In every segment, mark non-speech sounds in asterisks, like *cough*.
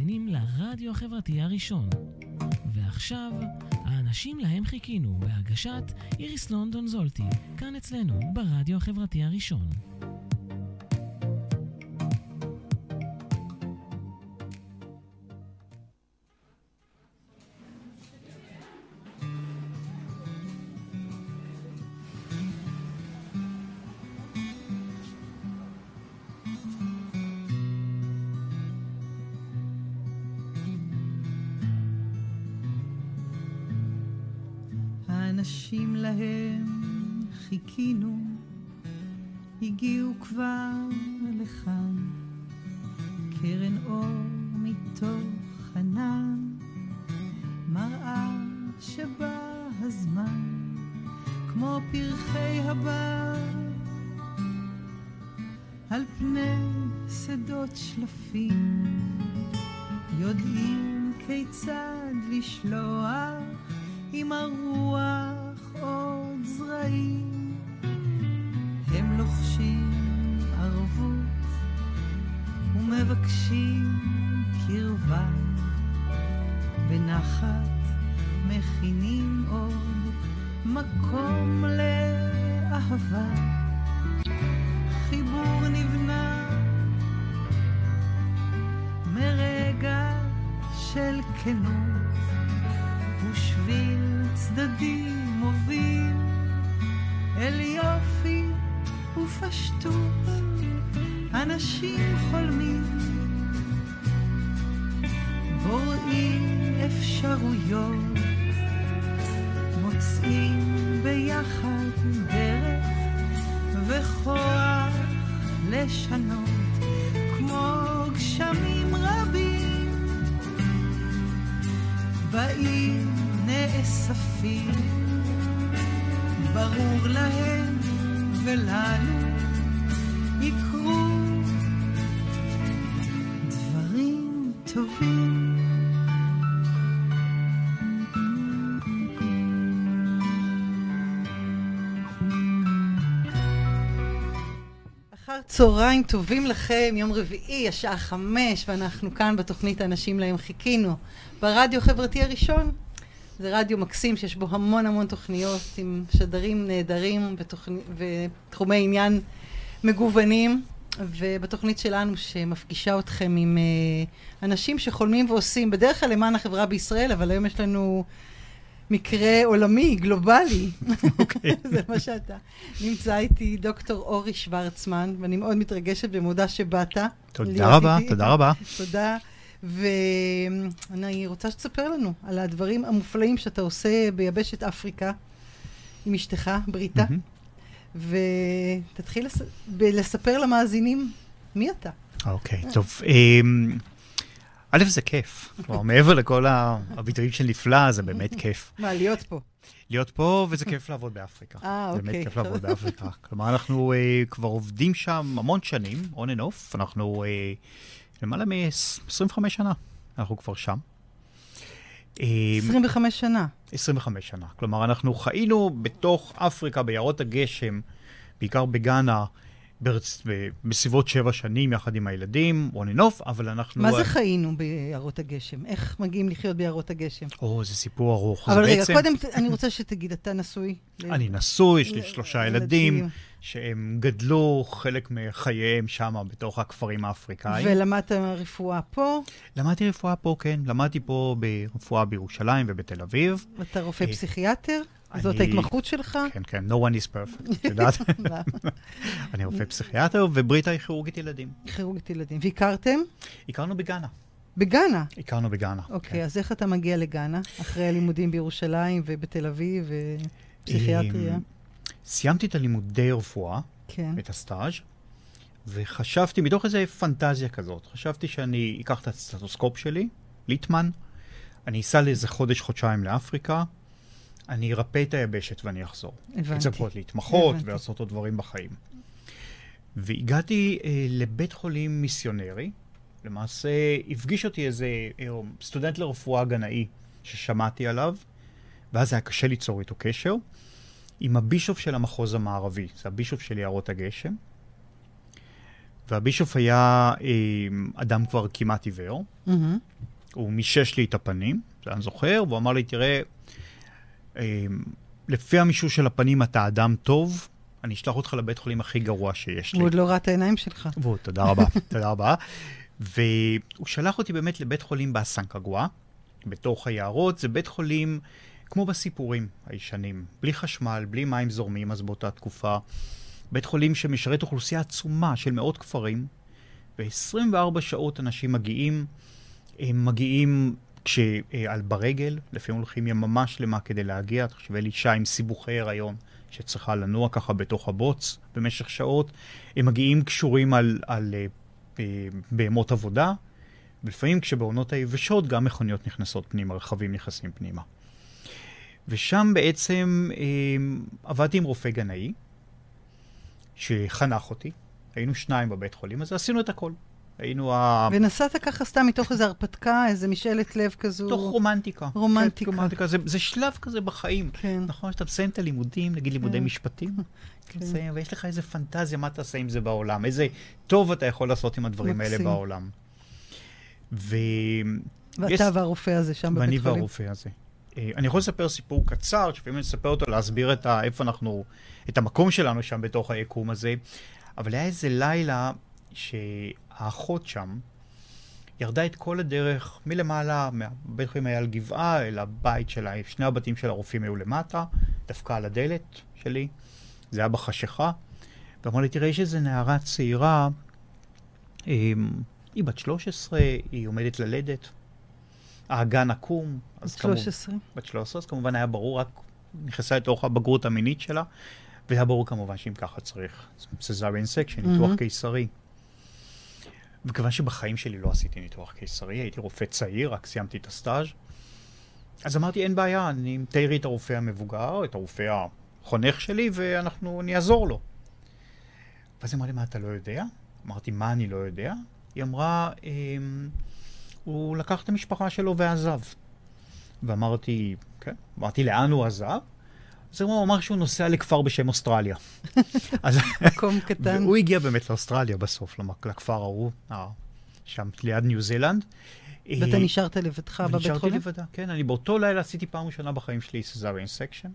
מאזינים לרדיו החברתי הראשון. ועכשיו, האנשים להם חיכינו, בהגשת איריס לונדון זולטי, כאן אצלנו, ברדיו החברתי הראשון. ופשטות. אנשים חולמים, בוראים אפשרויות, מוצאים ביחד דרך וכוח לשנות, כמו גשמים רבים. באים נאספים, ברור להם ולנו צהריים טובים לכם, יום רביעי, השעה חמש, ואנחנו כאן בתוכנית האנשים להם חיכינו, ברדיו החברתי הראשון. זה רדיו מקסים שיש בו המון המון תוכניות עם שדרים נהדרים. ותחומי עניין מגוונים. ובתוכנית שלנו שמפגישה אתכם עם uh, אנשים שחולמים ועושים, בדרך כלל למען החברה בישראל, אבל היום יש לנו מקרה עולמי, גלובלי. אוקיי. *laughs* זה מה שאתה. נמצא איתי דוקטור אורי שוורצמן, ואני מאוד מתרגשת ומודה שבאת. תודה רבה. תודה רבה. תודה. ואני רוצה שתספר לנו על הדברים המופלאים שאתה עושה ביבשת אפריקה עם אשתך, בריטה, ותתחיל לס... לספר למאזינים מי אתה. אוקיי, טוב. אמ, א', זה כיף. כלומר, מעבר לכל הביטויים של נפלא, זה באמת כיף. מה, להיות פה? להיות פה, וזה כיף לעבוד באפריקה. אה, אוקיי. באמת כיף לעבוד באפריקה. כלומר, אנחנו uh, כבר עובדים שם המון שנים, on and off. אנחנו uh, למעלה מ-25 שנה, אנחנו כבר שם. 25 שנה. 25 שנה. כלומר, אנחנו חיינו בתוך אפריקה, ביערות הגשם, בעיקר בגאנה, ברצ... בסביבות שבע שנים יחד עם הילדים, and off, אבל אנחנו... מה זה חיינו ביערות הגשם? איך מגיעים לחיות ביערות הגשם? או, זה סיפור ארוך. אבל רגע, בעצם... קודם אני רוצה שתגיד, אתה נשוי? אני נשוי, יש לי. שלושה ילדים, שהם גדלו חלק מחייהם שם, בתוך הכפרים האפריקאים. ולמדת רפואה פה? למדתי רפואה פה, כן. למדתי פה ברפואה בירושלים ובתל אביב. ואתה רופא פסיכיאטר? זאת ההתמחות שלך? כן, כן, no one is perfect, את *laughs* יודעת? אני רופא פסיכיאטר, ובריטה היא כירורגית ילדים. כירורגית ילדים. והכרתם? הכרנו בגאנה. בגאנה? הכרנו בגאנה. אוקיי, כן. אז איך אתה מגיע לגאנה, אחרי הלימודים בירושלים ובתל אביב ופסיכיאטריה? סיימתי את הלימודי רפואה, כן. את הסטאז', וחשבתי, מתוך איזו פנטזיה כזאת, חשבתי שאני אקח את הסטטוסקופ שלי, ליטמן, אני אסע לאיזה חודש, חודשיים לאפריקה, אני ארפא את היבשת ואני אחזור. הבנתי. לצפות להתמחות הבנתי. ולעשות עוד דברים בחיים. והגעתי אה, לבית חולים מיסיונרי, למעשה הפגיש אותי איזה אה, סטודנט לרפואה גנאי ששמעתי עליו, ואז היה קשה ליצור איתו קשר, עם הבישוף של המחוז המערבי, זה הבישוף של יערות הגשם. והבישוף היה אה, אדם כבר כמעט עיוור. מהמם. הוא מישש לי את הפנים, זה אני זוכר, והוא אמר לי, תראה, אה, לפי המישוש של הפנים אתה אדם טוב, אני אשלח אותך לבית חולים הכי גרוע שיש לי. הוא עוד לא ראה את העיניים שלך. והוא, תודה רבה, *laughs* תודה רבה. והוא שלח אותי באמת לבית חולים באסנקגואה, בתוך היערות. זה בית חולים כמו בסיפורים הישנים, בלי חשמל, בלי מים זורמים אז באותה תקופה. בית חולים שמשרת אוכלוסייה עצומה של מאות כפרים, ו-24 שעות אנשים מגיעים, הם מגיעים כשעל ברגל, לפעמים הולכים יממה שלמה כדי להגיע, תחשבי לי אישה עם סיבוכי הריון שצריכה לנוע ככה בתוך הבוץ במשך שעות, הם מגיעים קשורים על, על אה, אה, בהמות עבודה, ולפעמים כשבעונות היבשות גם מכוניות נכנסות פנימה, רכבים נכנסים פנימה. ושם בעצם אה, עבדתי עם רופא גנאי, שחנך אותי. היינו שניים בבית חולים, אז עשינו את הכל. היינו ה... ונסעת ככה סתם מתוך איזו הרפתקה, איזה משאלת לב כזו. תוך רומנטיקה. רומנטיקה. כן, רומנטיקה. זה, זה שלב כזה בחיים. כן. נכון, שאתה מסיים את הלימודים, נגיד לימודי כן. משפטים, *laughs* כן. מסיים, ויש לך איזה פנטזיה מה תעשה עם זה בעולם, איזה טוב אתה יכול לעשות עם הדברים האלה מקסים. בעולם. ו... ואתה יש- והרופא הזה שם בבית ואני חולים. והרופא הזה. אה, אני יכול לספר סיפור קצר, שלפעמים אני אספר אותו, להסביר את ה, איפה אנחנו, את המקום שלנו שם בתוך היקום הזה, אבל היה איזה לילה שהאחות שם ירדה את כל הדרך מלמעלה, בית חולים היה על גבעה, אל הבית שלה, שני הבתים של הרופאים היו למטה, דפקה על הדלת שלי, זה היה בחשיכה, ואמרה לי, תראה, יש איזו נערה צעירה, אמ, היא בת 13, היא עומדת ללדת, האגן עקום, אז כמובן, 13. בת 13, אז כמובן היה ברור, רק נכנסה לתוך הבגרות המינית שלה, והיה ברור כמובן שאם ככה צריך cesarean section, ניתוח. קיסרי. וכיוון שבחיים שלי לא עשיתי ניתוח קיסרי, הייתי רופא צעיר, רק סיימתי את הסטאז', אז אמרתי, אין בעיה, אני תארי את הרופא המבוגר, את הרופא החונך שלי, ואנחנו, אני אעזור לו. ואז היא אמרה לי, מה, אתה לא יודע? אמרתי, מה אני לא יודע? היא אמרה, אמ, הוא לקח את המשפחה שלו ועזב. ואמרתי, כן, אמרתי, לאן הוא עזב? אז הוא אמר שהוא נוסע לכפר בשם אוסטרליה. *laughs* אז, מקום קטן. והוא הגיע באמת לאוסטרליה בסוף, לכפר ההוא, אה, שם ליד ניו זילנד. ואתה אה, נשארת לבדך בבית חולים? לבדה, כן, אני באותו לילה עשיתי פעם ראשונה בחיים שלי cesarean section,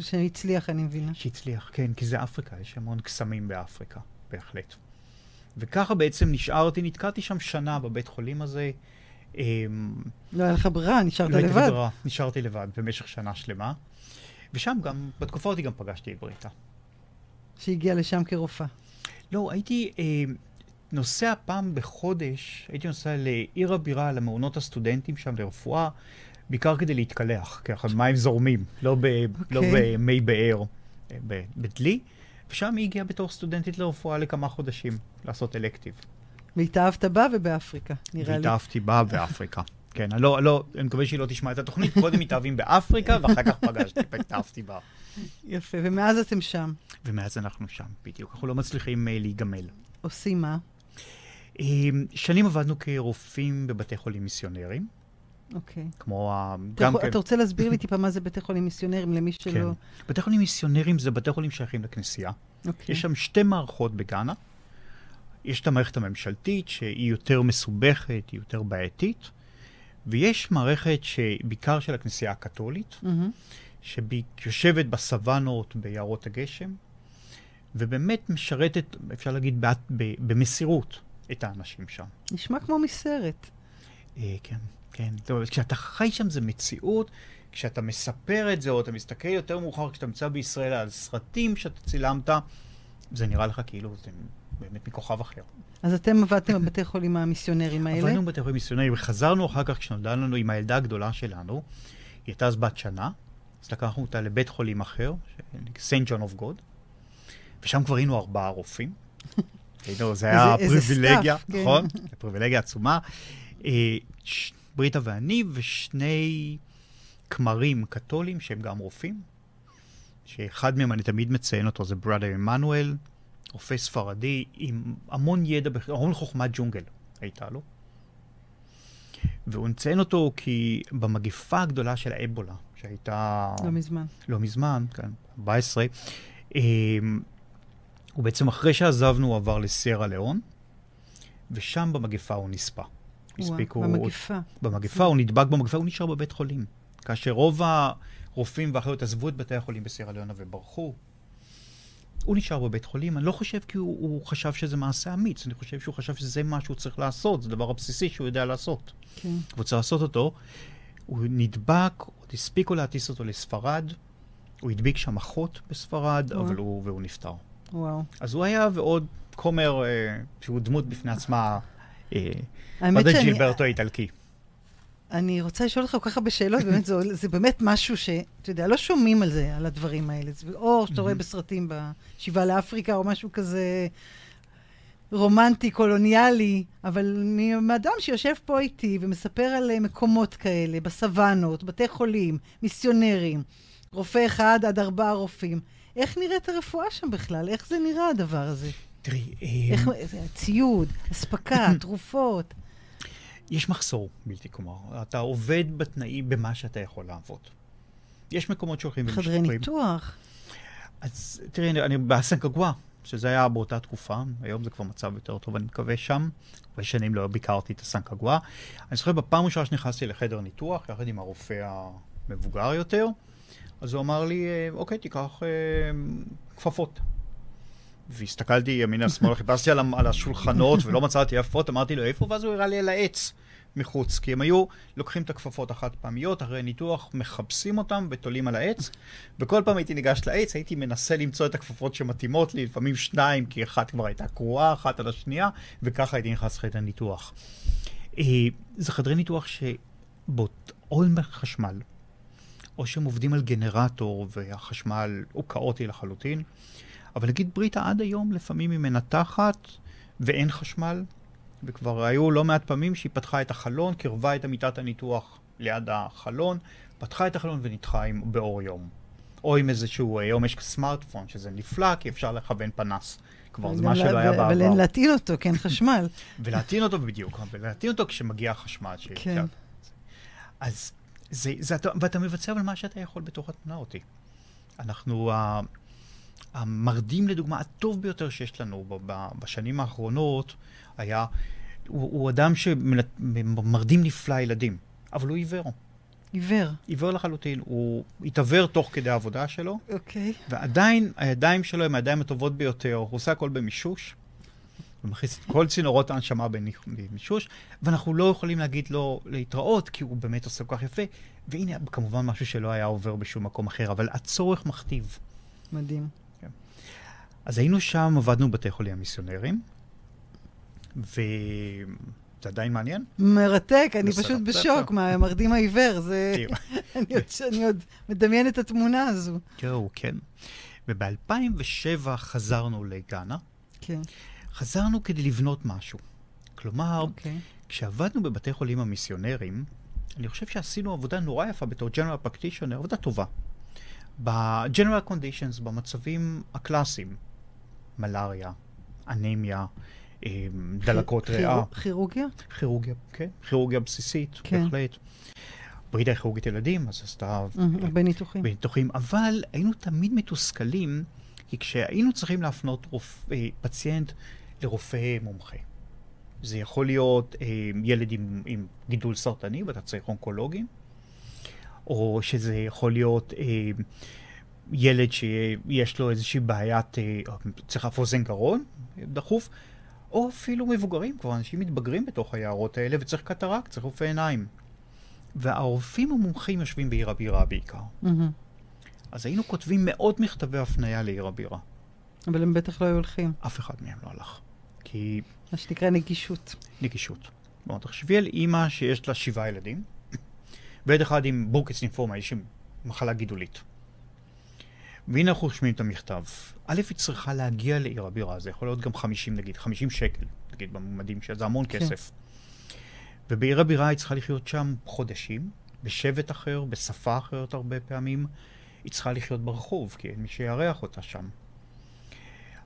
שהצליח, אני מבינה. שהצליח, כן, כי זה אפריקה, יש המון קסמים באפריקה, בהחלט. וככה בעצם נשארתי, נתקעתי שם שנה בבית חולים הזה. אמ, לא היה לך ברירה, נשארת לא הייתי לבד. ברירה, נשארתי לבד במשך שנה שלמה. ושם גם, בתקופה אותי גם פגשתי את בריטה. שהגיע לשם כרופאה. לא, הייתי אה, נוסע פעם בחודש, הייתי נוסע לעיר הבירה, למעונות הסטודנטים שם לרפואה, בעיקר כדי להתקלח, ככה מים זורמים, לא, ב, לא אוקיי. במי באר, אה, בדלי. ושם היא הגיעה בתור סטודנטית לרפואה לכמה חודשים, לעשות אלקטיב. והתאהבת בה ובאפריקה, נראה לי. והתאהבתי בה *laughs* באפריקה. כן, לא, לא, אני מקווה שהיא לא תשמע את התוכנית, *laughs* קודם מתאהבים באפריקה, ואחר כך פגשתי, *laughs* התאהבתי בה. יפה, ומאז אתם שם. ומאז אנחנו שם, בדיוק. אנחנו לא מצליחים אה, להיגמל. עושים מה? אה, שנים עבדנו כרופאים בבתי חולים מיסיונרים, אוקיי. כמו ה... גם כן, אתה רוצה להסביר לי טיפה מה זה בתי חולים מיסיונרים למי כן. שלא... בתי חולים מיסיונרים זה בתי חולים שייכים לכנסייה. אוקיי. יש שם שתי מערכות בגאנה. יש את המערכת הממשלתית, שהיא יותר מסובכת, היא יותר בעייתית, ויש מערכת שבעיקר של הכנסייה הקתולית, מהמם. שיושבת בסוואנות, ביערות הגשם, ובאמת משרתת, אפשר להגיד, בעת- ב- במסירות את האנשים שם. נשמע כמו מסרט. אה, כן, כן. טוב, כשאתה חי שם זה מציאות, כשאתה מספר את זה, או אתה מסתכל יותר מאוחר, כשאתה נמצא בישראל על סרטים שאתה צילמת, זה נראה לך כאילו זה באמת מכוכב אחר. אז אתם עבדתם בבתי חולים המיסיונרים האלה? עבדנו בבתי חולים מיסיונרים, וחזרנו אחר כך כשנולדה לנו עם הילדה הגדולה שלנו, היא הייתה אז בת שנה, אז לקחנו אותה לבית חולים אחר, סנט ג'ון אוף גוד, ושם כבר היינו ארבעה רופאים. *laughs* היינו, זה היה פריבילגיה, כן. נכון? פריבילגיה עצומה. אה, בריטה ואני ושני כמרים קתולים שהם גם רופאים, שאחד מהם אני תמיד מציין אותו, זה Brother עמנואל, רופא ספרדי עם המון ידע, המון חוכמת ג'ונגל הייתה לו. והוא מציין אותו כי במגפה הגדולה של האבולה, שהייתה לא מזמן. לא מזמן, כן, 14, אמ, הוא בעצם אחרי שעזבנו הוא עבר לסיירה ליאון, ושם במגפה הוא נספה. הספיקו... במגפה. במגפה, הוא נדבק במגפה, הוא נשאר בבית חולים. כאשר רוב הרופאים והאחיות עזבו את בתי החולים בסירה וברחו, הוא נשאר בבית חולים. אני לא חושב כי הוא, הוא חשב שזה מעשה אמיץ, אני חושב שהוא חשב שזה מה שהוא צריך לעשות, זה הדבר הבסיסי שהוא יודע לעשות. כן. הוא צריך לעשות אותו. הוא נדבק, עוד הספיקו להטיס אותו לספרד, הוא הדביק שם אחות בספרד, וואו. אבל הוא, והוא נפטר. וואו. אז הוא היה ועוד כומר, אה, שהוא דמות בפני עצמה, אה, עוד את ג'ילברטו האיטלקי. אני רוצה לשאול אותך כל כך הרבה שאלות, באמת, זה, זה באמת משהו שאתה יודע, לא שומעים על זה, על הדברים האלה. זה, או שאתה רואה בסרטים בשיבה לאפריקה, או משהו כזה רומנטי, קולוניאלי, אבל מאדם שיושב פה איתי ומספר על אה, מקומות כאלה, בסוואנות, בתי חולים, מיסיונרים, רופא אחד עד ארבעה רופאים, איך נראית הרפואה שם בכלל? איך זה נראה הדבר הזה? תראי... איך, ציוד, אספקה, *coughs* תרופות. יש מחסור בלתי כלומר. אתה עובד בתנאים, במה שאתה יכול לעבוד. יש מקומות שהולכים ומשתפרים. חדרי ניתוח. אז תראי, אני, אני באסנקגווה, שזה היה באותה תקופה, היום זה כבר מצב יותר טוב, אני מקווה שם. הרבה שנים לא ביקרתי את הסנקגווה. אני זוכר בפעם ראשונה שנכנסתי לחדר ניתוח, יחד עם הרופא המבוגר יותר, אז הוא אמר לי, אה, אוקיי, תיקח אה, כפפות. והסתכלתי ימינה שמאלה, חיפשתי על, על השולחנות ולא מצאתי יפות, אמרתי לו איפה, ואז הוא הראה לי על העץ מחוץ, כי הם היו לוקחים את הכפפות החד פעמיות, אחרי ניתוח מכבסים אותם ותולים על העץ, וכל פעם הייתי ניגש לעץ, הייתי מנסה למצוא את הכפפות שמתאימות לי, לפעמים שניים, כי אחת כבר הייתה קרועה, אחת על השנייה, וככה הייתי נכנס לחדר ניתוח. אה, זה חדרי ניתוח או עם חשמל, או שהם עובדים על גנרטור והחשמל הוא כאוטי לחלוטין. אבל נגיד בריטה עד היום לפעמים היא מנתחת ואין חשמל, וכבר היו לא מעט פעמים שהיא פתחה את החלון, קרבה את אמיתת הניתוח ליד החלון, פתחה את החלון וניתחה עם, באור יום. או עם איזשהו, היום יש סמארטפון, שזה נפלא, כי אפשר לכוון פנס. כבר זה מה שלא היה בעבר. ולהטעין אותו, כן, חשמל. *laughs* ולהטעין אותו בדיוק, ולהטעין אותו כשמגיע החשמל. כן. אז זה, זה, ואתה מבצע אבל מה שאתה יכול בתוך התמונה אותי. אנחנו, המרדים לדוגמה הטוב ביותר שיש לנו בשנים האחרונות היה, הוא, הוא אדם שמרדים נפלא ילדים, אבל הוא עיוור. עיוור. עיוור לחלוטין. הוא התעוור תוך כדי העבודה שלו. אוקיי. Okay. ועדיין הידיים שלו הן הידיים הטובות ביותר. הוא עושה הכל במישוש. הוא מכניס את כל צינורות ההנשמה במישוש, ואנחנו לא יכולים להגיד לו להתראות, כי הוא באמת עושה כל כך יפה. והנה, כמובן משהו שלא היה עובר בשום מקום אחר, אבל הצורך מכתיב. מדהים. אז היינו שם, עבדנו בבתי חולים המיסיונרים, וזה עדיין מעניין? מרתק, אני פשוט בשוק מהמרדים העיוור, זה... *laughs* *laughs* אני עוד מדמיין את התמונה הזו. זהו, כן. וב-2007 חזרנו לגאנה. כן. חזרנו כדי לבנות משהו. כלומר. אוקיי. כשעבדנו בבתי חולים המיסיונרים, אני חושב שעשינו עבודה נורא יפה בתור General Practitioner, עבודה טובה. ב-General Conditions, במצבים הקלאסיים, מלאריה, אנמיה, אה, דלקות ריאה. כירורגיה? כירורגיה, כן. כירורגיה בסיסית, כן. בהחלט. ברידה כירורגית ילדים, אז עשתה... הרבה ניתוחים. בניתוחים, אבל היינו תמיד מתוסכלים, כי כשהיינו צריכים להפנות רופ... אה, פציינט לרופא מומחה. זה יכול להיות אה, ילד עם, עם גידול סרטני ואתה צריך אונקולוגים, או שזה יכול להיות אה, ילד שיש לו איזושהי בעיית, אה, צריך אף אוזן גרון, דחוף, או אפילו מבוגרים, כבר אנשים מתבגרים בתוך היערות האלה וצריך קטרקט, צריך רופא עיניים. והרופאים המומחים יושבים בעיר הבירה בעיקר. Mm-hmm. אז היינו כותבים מאות מכתבי הפנייה לעיר הבירה. אבל הם בטח לא היו הולכים. אף אחד מהם לא הלך. כי... מה שנקרא נגישות. נגישות. בואו תחשבי על אימא שיש לה שבעה ילדים, ועד אחד עם בורקס נימפורמה, יש מחלה גידולית. והנה אנחנו רושמים את המכתב. א', היא צריכה להגיע לעיר הבירה, זה יכול להיות גם 50 נגיד, 50 שקל, נגיד בממדים שזה המון כן. כסף. ובעיר הבירה היא צריכה לחיות שם חודשים, בשבט אחר, בשפה אחרת הרבה פעמים. היא צריכה לחיות ברחוב, כי אין מי שיארח אותה שם.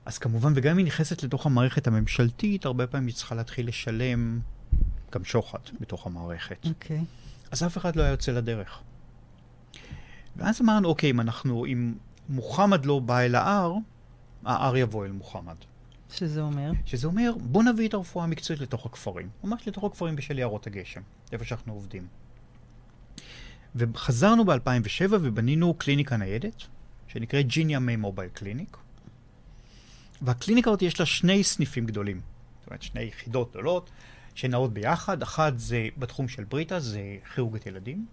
אז כמובן, וגם אם היא נכנסת לתוך המערכת הממשלתית, הרבה פעמים היא צריכה להתחיל לשלם גם שוחד בתוך המערכת. אוקיי. Okay. אז אף אחד לא היה יוצא לדרך. ואז אמרנו, אוקיי, אם אנחנו, אם מוחמד לא בא אל ההר, ההר יבוא אל מוחמד. שזה אומר? שזה אומר, בוא נביא את הרפואה המקצועית לתוך הכפרים. ממש לתוך הכפרים בשל יערות הגשם, איפה שאנחנו עובדים. וחזרנו ב-2007 ובנינו קליניקה ניידת, שנקראת ג'יניה מי מובייל קליניק. והקליניקה הזאת יש לה שני סניפים גדולים. זאת אומרת, שני יחידות גדולות שנעות ביחד. אחת זה בתחום של בריטה, זה כירורגית ילדים.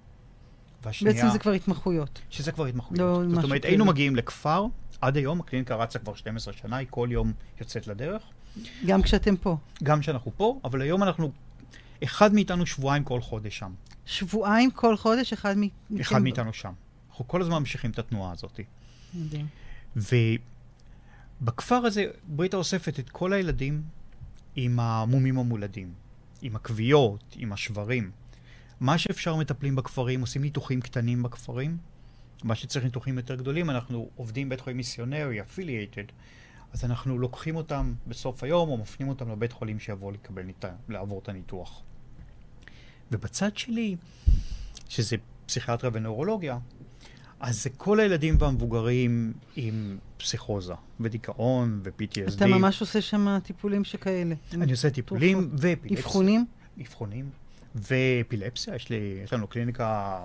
והשנייה... בעצם זה כבר התמחויות. שזה כבר התמחויות. לא זאת אומרת, היינו מגיעים לכפר, עד היום, הקליניקה רצה כבר 12 שנה, היא כל יום יוצאת לדרך. גם כשאתם פה. גם כשאנחנו פה, אבל היום אנחנו, אחד מאיתנו שבועיים כל חודש שם. שבועיים כל חודש, אחד מאיתנו? אחד מאיתנו שם. אנחנו כל הזמן ממשיכים את התנועה הזאת. מדהים. ובכפר הזה, בריטה אוספת את כל הילדים עם המומים המולדים, עם הכוויות, עם השברים. מה שאפשר מטפלים בכפרים, עושים ניתוחים קטנים בכפרים. מה שצריך ניתוחים יותר גדולים, אנחנו עובדים בית חולים מיסיונרי, אפילייטד, אז אנחנו לוקחים אותם בסוף היום או מפנים אותם לבית חולים שיבוא לקבל, לעבור את הניתוח. ובצד שלי, שזה פסיכיאטריה ונאורולוגיה, אז זה כל הילדים והמבוגרים עם פסיכוזה, ודיכאון, ו-PTSD. אתה ממש עושה שם טיפולים שכאלה. אני עושה טיפולים ואפילפסיה. אבחונים? אבחונים. ואפילפסיה, יש, לי, יש לנו קליניקה,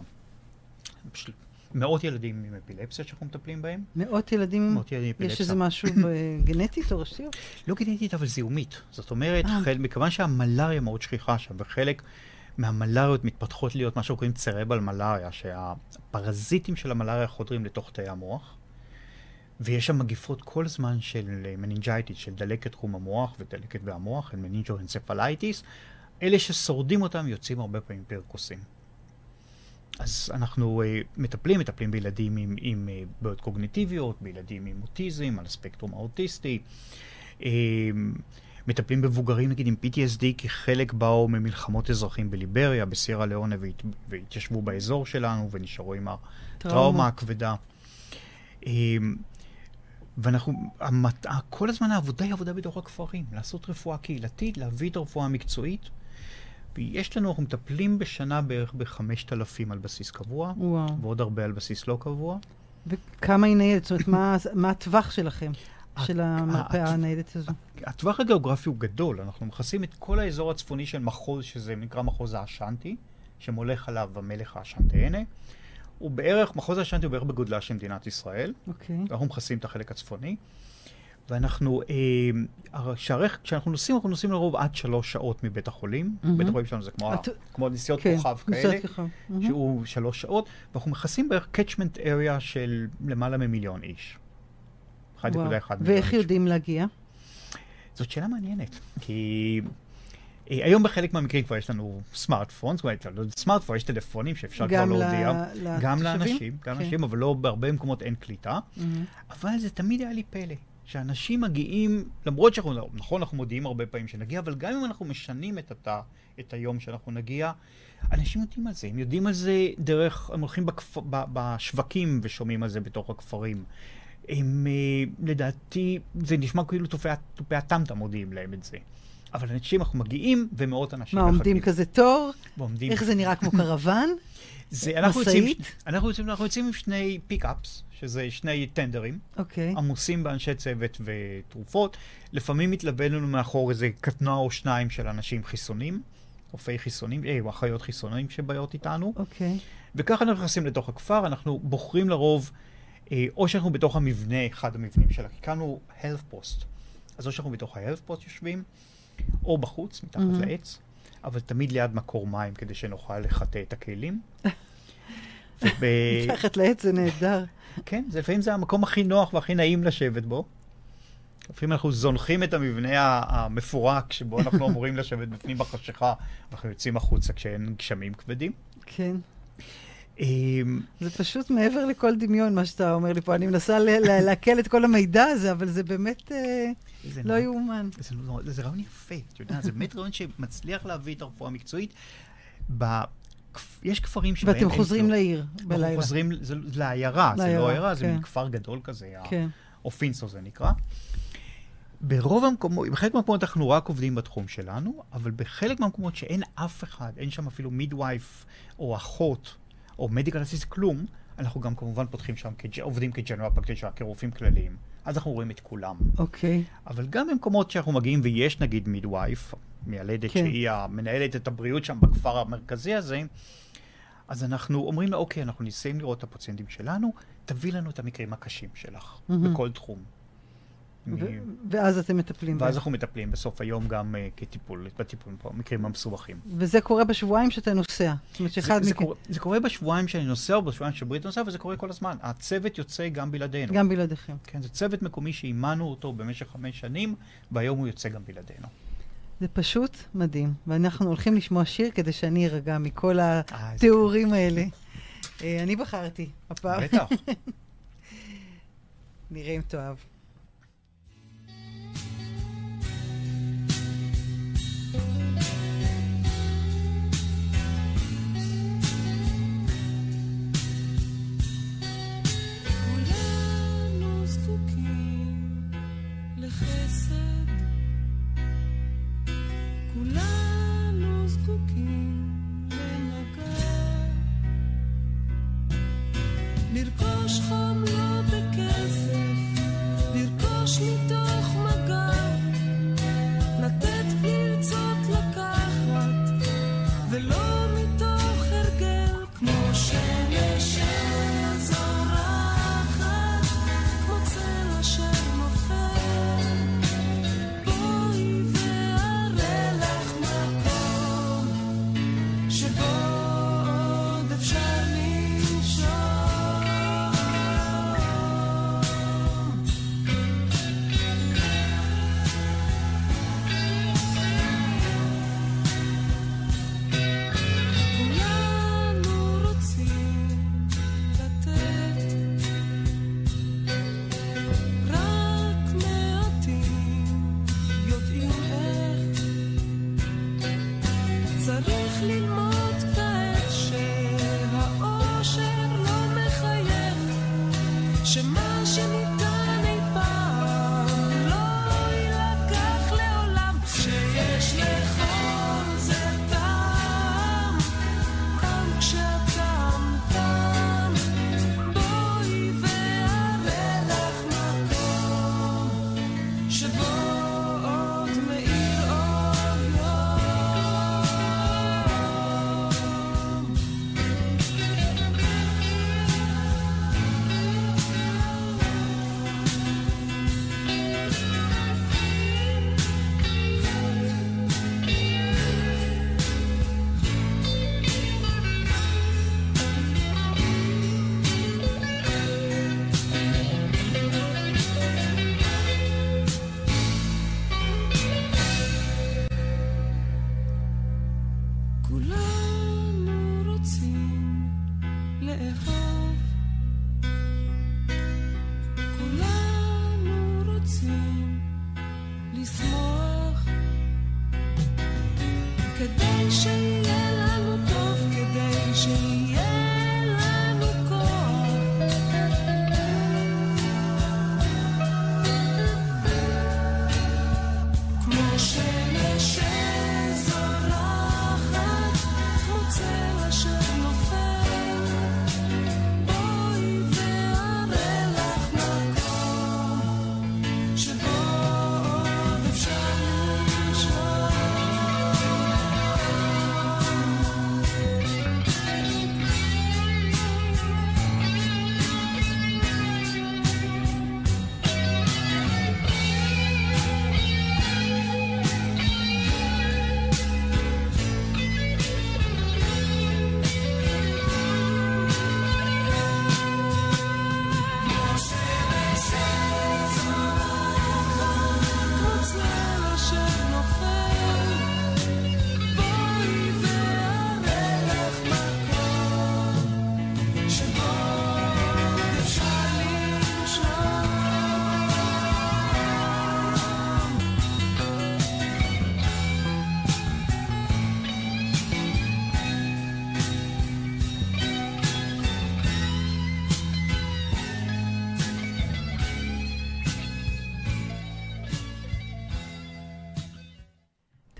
מאות ילדים עם אפילפסיה שאנחנו מטפלים בהם. מאות ילדים. מאות ילדים עם אפילפסיה. יש איזה משהו *laughs* גנטית או ראשיות? לא גנטית, אבל זיהומית. זאת אומרת, אה. חל, מכיוון שהמלאריה מאוד שכיחה שם, וחלק מהמלאריות מתפתחות להיות מה שקוראים cerebral malaria, שהפרזיטים של המלאריה חודרים לתוך תאי המוח, ויש שם מגיפות כל זמן של meningitis, של דלקת קרום המוח ודלקת במוח, meningoencephalitis. אלה ששורדים אותם יוצאים הרבה פעמים פרקוסים. אז אנחנו אה, מטפלים, מטפלים בילדים עם, עם אה, בעיות קוגניטיביות, בילדים עם אוטיזם, על הספקטרום האוטיסטי. אה, מטפלים במבוגרים נגיד עם PTSD, כי חלק באו ממלחמות אזרחים בליבריה, בסיירה ליאונה, והת, והתיישבו באזור שלנו ונשארו עם הטראומה הכבדה. Uh, ואנחנו, המת, כל הזמן העבודה היא עבודה בתוך הכפרים, לעשות רפואה קהילתית, להביא את הרפואה המקצועית. יש לנו, אנחנו מטפלים בשנה בערך ב-5,000 על בסיס קבוע, וואו. ועוד הרבה על בסיס לא קבוע. וכמה היא ניידת? זאת אומרת, מה, מה הטווח שלכם, של המרפאה הניידת הזו? הטווח הגיאוגרפי הוא גדול, אנחנו מכסים את כל האזור הצפוני של מחוז, שזה נקרא מחוז האשנטי, שמולך עליו המלך האשנטהנה. הוא בערך, מחוז האשנטי הוא בערך בגודלה של מדינת ישראל. אוקיי. Okay. אנחנו מכסים את החלק הצפוני. ואנחנו, אה, שהרך, כשאנחנו נוסעים, אנחנו נוסעים לרוב עד שלוש שעות מבית החולים. Mm-hmm. בית החולים שלנו זה כמו, את... כמו נסיעות כן, כוכב כאלה, mm-hmm. שהוא שלוש שעות, ואנחנו מכסים בערך catchment area של למעלה ממיליון איש. 1.1 מיליון איש. ואיך יודעים להגיע? זאת שאלה מעניינת, כי אה, היום בחלק מהמקרים כבר יש לנו סמארטפון, זאת אומרת, לא סמארטפון, יש טלפונים שאפשר כבר להודיע. גם לאנשים, גם לאנשים, כן. אבל לא, בהרבה מקומות אין קליטה. Mm-hmm. אבל זה תמיד היה לי פלא. שאנשים מגיעים, למרות שאנחנו, נכון, אנחנו מודיעים הרבה פעמים שנגיע, אבל גם אם אנחנו משנים את, התא, את היום שאנחנו נגיע, אנשים יודעים על זה. הם יודעים על זה דרך, הם הולכים בכפ, בשווקים ושומעים על זה בתוך הכפרים. הם, אה, לדעתי, זה נשמע כאילו תופי הטמטם מודיעים להם את זה. אבל אנשים, אנחנו מגיעים, ומאות אנשים מחכים. מה, עומדים כזה תור? ועומדים... איך זה נראה כמו קרוון? *laughs* זה, אנחנו יוצאים, אנחנו יוצאים, אנחנו יוצאים עם שני פיק-אפס, שזה שני טנדרים, okay. אוקיי. עמוסים באנשי צוות ותרופות. לפעמים מתלווה לנו מאחור איזה קטנוע או שניים של אנשים חיסונים, רופאי חיסונים, אה, אחיות חיסונים שבאות איתנו. אוקיי. Okay. וככה אנחנו נכנסים לתוך הכפר, אנחנו בוחרים לרוב, או שאנחנו בתוך המבנה, אחד המבנים שלה, כי כאן הוא health post. אז או שאנחנו בתוך ה-health post יושבים, או בחוץ, מתחת mm-hmm. לעץ. אבל תמיד ליד מקור מים, כדי שנוכל לחטא את הכלים. *laughs* מתחת לעץ זה נהדר. כן, זה לפעמים זה המקום הכי נוח והכי נעים לשבת בו. לפעמים אנחנו זונחים את המבנה המפורק שבו אנחנו *laughs* אמורים לשבת בפנים בחשיכה, ואנחנו יוצאים החוצה כשאין גשמים כבדים. כן. אמ, זה פשוט מעבר לכל דמיון, מה שאתה אומר לי פה. אני מנסה לעכל את כל המידע הזה, אבל זה באמת אה, לא יאומן. זה רעיון יפה, את יודעת, זה באמת רעיון שמצליח להביא את הרפואה המקצועית. יש כפרים שבהם... ואתם חוזרים לעיר בלילה. אנחנו חוזרים לעיירה, זה לא עיירה, זה כן. מין כפר גדול כזה, כן. אופינסו זה נקרא. ברוב המקומות, בחלק מהמקומות אנחנו רק עובדים בתחום שלנו, אבל בחלק מהמקומות שאין אף אחד, אין שם אפילו מידווייף או אחות או מדיקל אסיס כלום, אנחנו גם כמובן פותחים שם, עובדים כג'נרל פרקטישר, כרופאים כלליים. אז אנחנו רואים את כולם. אוקיי. אבל גם במקומות שאנחנו מגיעים ויש נגיד מידווייף, מיילדת כן. שהיא המנהלת את הבריאות שם בכפר המרכזי הזה, אז אנחנו אומרים לה, אוקיי, אנחנו ניסים לראות את הפציינטים שלנו, תביא לנו את המקרים הקשים שלך, מהמם. בכל תחום. ואז אתם מטפלים. ואז אנחנו מטפלים בסוף היום גם uh, כטיפול, בטיפול פה, במקרים המסובכים. וזה קורה בשבועיים שאתה נוסע. זה. קורה, בשבועיים שאני נוסע או בשבועיים שברית נוסע, וזה קורה כל הזמן. הצוות יוצא גם בלעדינו. גם בלעדיכם. כן, זה צוות מקומי שאימנו אותו במשך חמש שנים, והיום הוא יוצא גם בלעדינו. זה פשוט מדהים. ואנחנו הולכים לשמוע שיר כדי שאני ארגע מכל אה, התיאורים האלה. אה, אני בחרתי הפעם. בטח. *laughs* נראה אם תאהב.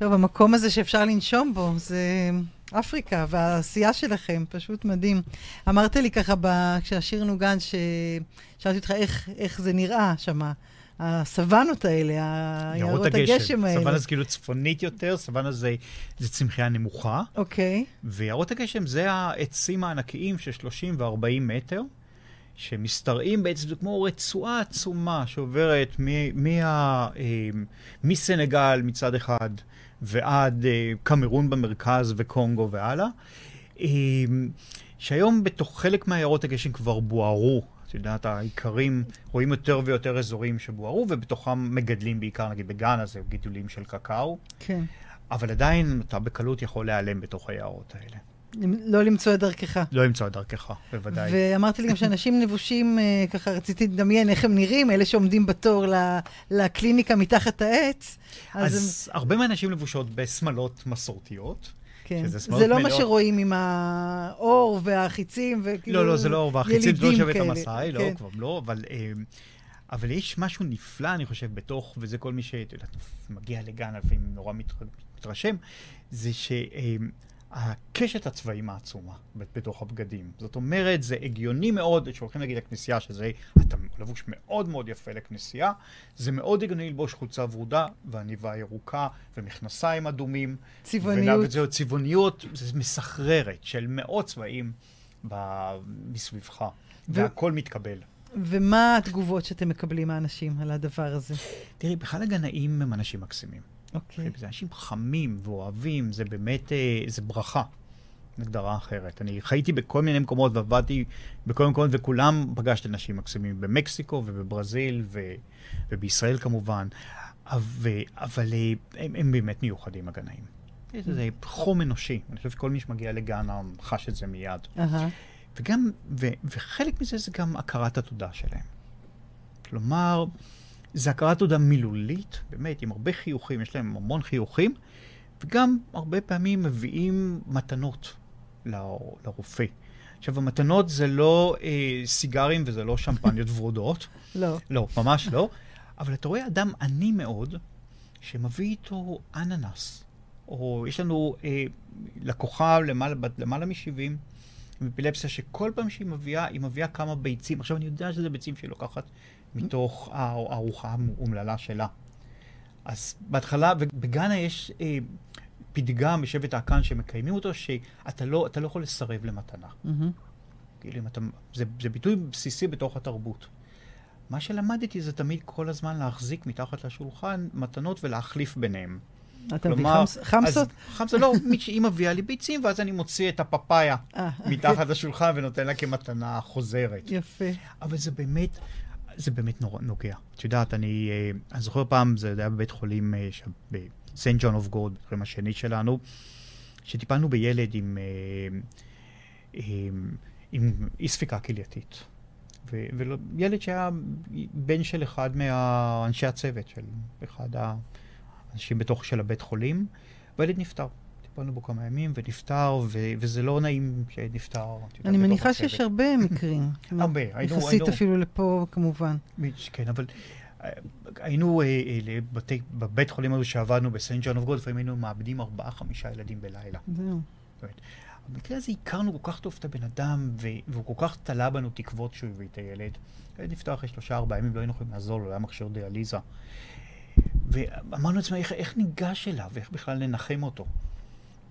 טוב, המקום הזה שאפשר לנשום בו, זה אפריקה והעשייה שלכם, פשוט מדהים. אמרת לי ככה ב... כשהשיר נוגן, ששאלתי אותך איך, איך זה נראה שמה. הסוואנות האלה, יערות הגשם האלה. סוואנה זה כאילו צפונית יותר, סוואנה זה, זה צמחייה נמוכה, אוקיי, ויערות הגשם זה העצים הענקיים של 30 ו-40 מטר, שמשתרעים בעצם, זה כמו רצועה עצומה שעוברת אה, מסנגל מצד אחד ועד אה, קמרון במרכז וקונגו והלאה, אה, שהיום בתוך חלק מהעיירות הגשם כבר בוערו. את יודעת, העיקרים, רואים יותר ויותר אזורים שבוערו, ובתוכם מגדלים בעיקר, נגיד בגאנה זה גידולים של קקאו, כן. אבל עדיין אתה בקלות יכול להיעלם בתוך היערות האלה. לא למצוא את דרכך. לא למצוא את דרכך, בוודאי. ואמרתי לי גם שאנשים לבושים, אה, ככה רציתי לדמיין איך הם נראים, אלה שעומדים בתור לקליניקה מתחת העץ. אז, הם, אז הרבה מהנשים לבושות בשמלות מסורתיות. כן. שזה שמלות זה לא מה מלאות. שרואים עם האור והחיצים, וכאילו... לא, לא, זה לא, והחיצים זה לא ילידים שבט. המסאי, לא, כן. כבר לא, אבל... אה, אבל יש משהו נפלא, אני חושב, בתוך, וזה כל מי שאת יודעת, מגיע לגן, לפעמים נורא מת- מתרשם, זה שהקשת הצבעים העצומה בתוך הבגדים. זאת אומרת, זה הגיוני מאוד, כשהולכים נגיד לכנסייה, שזה, אתה לבוש מאוד מאוד יפה לכנסייה, זה מאוד הגיוני ללבוש חולצה ורודה, ועניבה ירוקה, ומכנסיים אדומים. צבעוניות. וזהו, צבעוניות, זה מסחררת של מאות צבעים ב- מסביבך, והכל מתקבל. ומה התגובות שאתם מקבלים מהאנשים על הדבר הזה? תראי, בכלל הגנאים הם אנשים מקסימים. אוקיי. זה אנשים חמים ואוהבים, זה באמת, אה, זה ברכה. הגדרה אחרת. אני חייתי בכל מיני מקומות ועבדתי בכל מיני מקומות, וכולם פגשתי אנשים מקסימים במקסיקו ובברזיל ו, ובישראל כמובן, אבל, אבל אה, הם, הם באמת מיוחדים, הגנאים. יש איזה חום אנושי. אני חושב שכל מי שמגיע לגאנה חש את זה מיד. אהה. וגם, ו, וחלק מזה זה גם הכרת התודה שלהם. כלומר, זה הכרת תודה מילולית, באמת, עם הרבה חיוכים, יש להם המון חיוכים, וגם הרבה פעמים מביאים מתנות לרופא. עכשיו, המתנות זה לא אה, סיגרים וזה לא שמפניות ורודות, *laughs* לא. לא, ממש לא, אבל אתה רואה אדם עני מאוד, שמביא איתו אננס, או יש לנו אה, לקוחה למעלה, למעלה מ-70, עם אפילפסיה, שכל פעם שהיא מביאה, היא מביאה כמה ביצים. עכשיו, אני יודע שזה ביצים שהיא לוקחת מתוך הא- הארוחה האומללה שלה. אז בהתחלה, ובגאנה יש אה, פתגם בשבט האקן שמקיימים אותו, שאתה לא, אתה לא יכול לסרב למתנה. מהמם. כאילו, אתה, זה, זה ביטוי בסיסי בתוך התרבות. מה שלמדתי זה תמיד כל הזמן להחזיק מתחת לשולחן מתנות ולהחליף ביניהם. אתה מביא חמס- חמסות? חמסות, לא, מי שהיא מביאה לי ביצים, ואז אני מוציא את הפפאיה אה, מתחת לשולחן ונותן לה כמתנה חוזרת. יפה. אבל זה באמת, זה באמת נורא נוגע. את יודעת, אני, אה, אני זוכר פעם, זה היה בבית חולים אה, בסנט ג'ון אוף גוד, בית החולים השני שלנו, שטיפלנו בילד עם, אה, עם, עם אי ספיקה כלייתית. וילד שהיה בן של אחד מאנשי הצוות, של אחד האנשים בתוך של הבית חולים, והילד נפטר. טיפלנו בו כמה ימים ונפטר, ו- וזה לא נעים שנפטר. אני בתוך מניחה. שיש הרבה מקרים. *coughs* הרבה. היינו- יחסית אפילו לפה, כמובן. כן, אבל אה, היינו אה, אה, לבתי, בבית חולים הזה שעבדנו בסנט ג'ון אוף גוד, לפעמים היינו מאבדים ארבעה, חמישה ילדים בלילה. זהו. במקרה הזה הכרנו כל כך טוב את הבן אדם, והוא כל כך תלה בנו תקוות שהוא הביא את הילד. הילד נפטר אחרי שלושה, ארבעה ימים, לא היינו יכולים לעזור לו, היה מכשיר דיאליזה. ואמרנו לעצמנו, איך, איך ניגש אליו, איך בכלל ננחם אותו.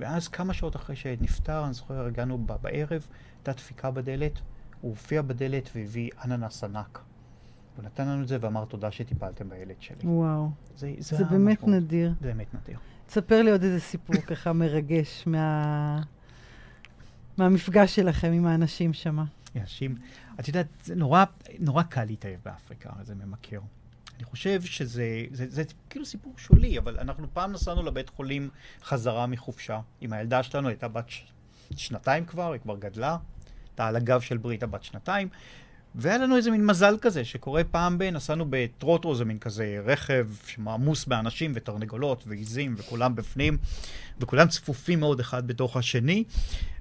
ואז כמה שעות אחרי שנפטר, אני זוכר, הגענו בערב, הייתה דפיקה בדלת, הוא הופיע בדלת והביא אננס ענק. הוא נתן לנו את זה ואמר תודה שטיפלתם בילד שלי. וואו. זה, זה באמת המשמעות. נדיר. זה באמת נדיר. תספר לי עוד איזה סיפור *laughs* ככה מרגש מה... מהמפגש שלכם עם האנשים שם. אנשים, את יודעת, זה נורא, נורא קל להתאהב באפריקה, זה ממכר. אני חושב שזה זה, זה, זה כאילו סיפור שולי, אבל אנחנו פעם נסענו לבית חולים חזרה מחופשה. עם הילדה שלנו, הייתה בת ש... שנתיים כבר, היא כבר גדלה, הייתה על הגב של בריטה בת שנתיים, והיה לנו איזה מין מזל כזה, שקורה פעם ב... נסענו בטרוטרו, זה מין כזה רכב שעמוס באנשים ותרנגולות ועיזים וכולם בפנים, וכולם צפופים מאוד אחד בתוך השני,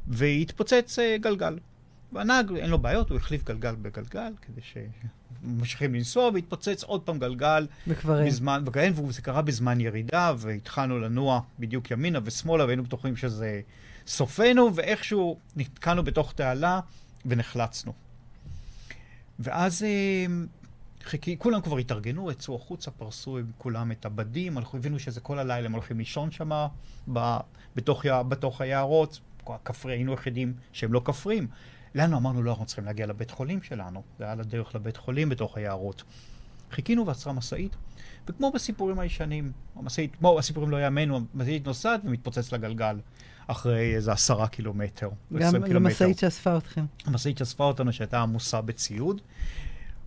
והתפוצץ אה, גלגל. והנהג, אין לו בעיות, הוא החליף גלגל בגלגל, כדי שממשיכים לנסוע, והתפוצץ עוד פעם גלגל אין. בזמן, וכן, וזה קרה בזמן ירידה, והתחלנו לנוע בדיוק ימינה ושמאלה, והיינו בטוחים שזה סופנו, ואיכשהו נתקענו בתוך תעלה ונחלצנו. ואז אה, חיכי, כולם כבר התארגנו, יצאו החוצה, פרסו עם כולם את הבדים, הלכו, הבינו שזה כל הלילה, הם הולכים לישון שם בתוך, בתוך היערות. הכפרי, היינו יחידים שהם לא כפרים. לנו אמרנו, לא, אנחנו צריכים להגיע לבית חולים שלנו. זה היה לדרך לבית חולים בתוך היערות. חיכינו ועצרה משאית, וכמו בסיפורים הישנים, המשאית, כמו הסיפורים לא יאמנו, המשאית נוסעת ומתפוצץ לגלגל אחרי איזה עשרה קילומטר. גם 20 קילומטר. למשאית שאספה אתכם. המשאית שאספה אותנו שהייתה עמוסה בציוד,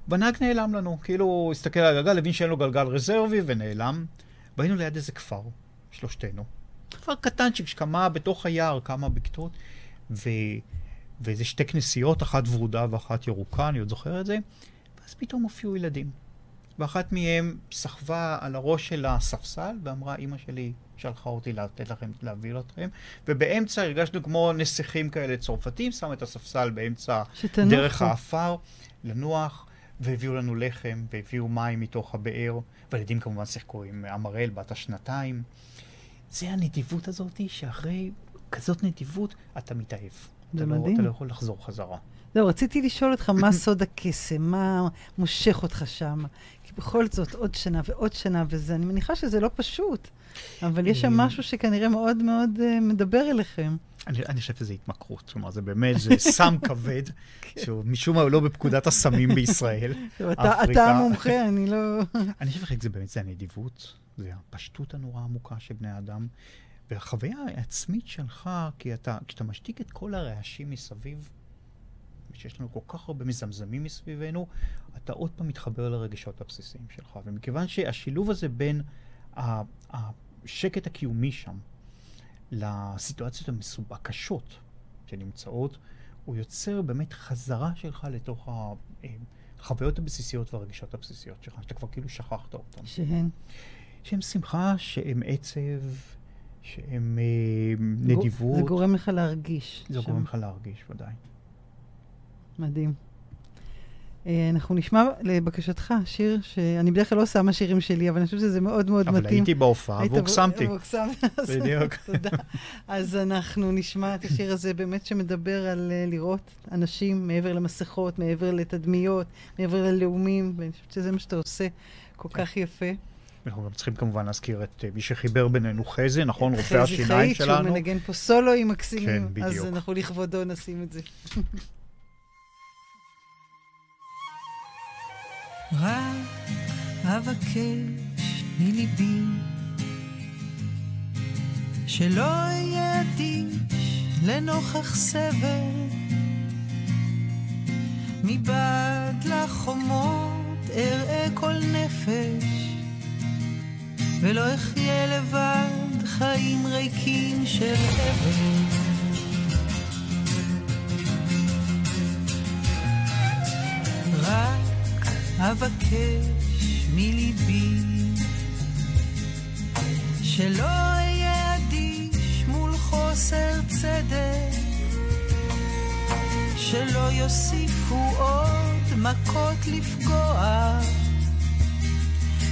והנהג נעלם לנו, כאילו הוא הסתכל על הגלגל, הבין שאין לו גלגל רזרבי ונעלם. והיינו ליד איזה כפר, שלושתנו. כפר קטנצ'יק שכמה בתוך היער, כמה בקתות, ו... ואיזה שתי כנסיות, אחת ורודה ואחת ירוקה, אני עוד זוכר את זה, ואז פתאום הופיעו ילדים. ואחת מהם סחבה על הראש של הספסל ואמרה, אמא שלי שלחה אותי לתת לכם, להביא אתכם, ובאמצע הרגשנו כמו נסיכים כאלה צרפתים, שם את הספסל באמצע שתנוחו. דרך האפר, לנוח, והביאו לנו לחם, והביאו מים מתוך הבאר, והילדים כמובן שיחקו עם אמרל בת השנתיים. זה הנדיבות הזאת, שאחרי כזאת נדיבות, אתה מתאהב. זה אתה לא- מדהים. אתה לא יכול לחזור חזרה. זהו, רציתי לשאול אותך, מה סוד הקסם? מה מושך אותך שם? כי בכל זאת, עוד שנה ועוד שנה וזה, אני מניחה שזה לא פשוט, אבל יש שם אה, משהו שכנראה מאוד מאוד uh, מדבר אליכם. אני, אני חושב שזה התמכרות, כלומר, זה באמת, זה סם *laughs* כבד, שהוא משום מה לא בפקודת הסמים בישראל. אתה, אתה. המומחה, אני לא... אני חושב שחלק זה באמת, זה הנדיבות, זה הפשטות הנורא עמוקה של בני אדם, והחוויה העצמית שלך, כי אתה, כשאתה משתיק את כל הרעשים מסביב, שיש לנו כל כך הרבה מזמזמים מסביבנו, אתה עוד פעם מתחבר לרגשות הבסיסיים שלך. ומכיוון שהשילוב הזה בין השקט הקיומי שם לסיטואציות הקשות שנמצאות, הוא יוצר באמת חזרה שלך לתוך החוויות הבסיסיות והרגשות הבסיסיות שלך, שאתה כבר כאילו שכחת אותן. שהן. שהם שמחה, שהם עצב, שהם אה, נדיבות. זה גורם לך להרגיש. זה שם. גורם לך להרגיש, ודאי. מדהים. אה, אנחנו נשמע לבקשתך שיר שאני בדרך כלל לא שמה שירים שלי, אבל אני חושבת שזה מאוד מאוד אבל מתאים. הייתי בהופעה היית והוקסמתי. *laughs* בדיוק. *laughs* תודה. אז אנחנו נשמע את השיר הזה באמת שמדבר על אה, לראות אנשים מעבר למסכות, מעבר לתדמיות, מעבר ללאומים, ואני חושבת שזה מה שאתה עושה כל כן. כך יפה. אנחנו גם צריכים כמובן להזכיר את אה, מי שחיבר בינינו חזי, נכון? רופא חזי השיניים חאית, שהוא שלנו. מנגן פה סולואים מקסימים, כן, אז בדיוק. אנחנו לכבודו נשים את זה. *laughs* רק אבקש מליבי שלא אהיה אדיש לנוכח סבל מבעד לחומות אראה כל נפש ולא אחיה לבד חיים ריקים של אבל רק אבקש מליבי שלא אהיה אדיש מול חוסר צדק שלא יוסיפו עוד מכות לפגוע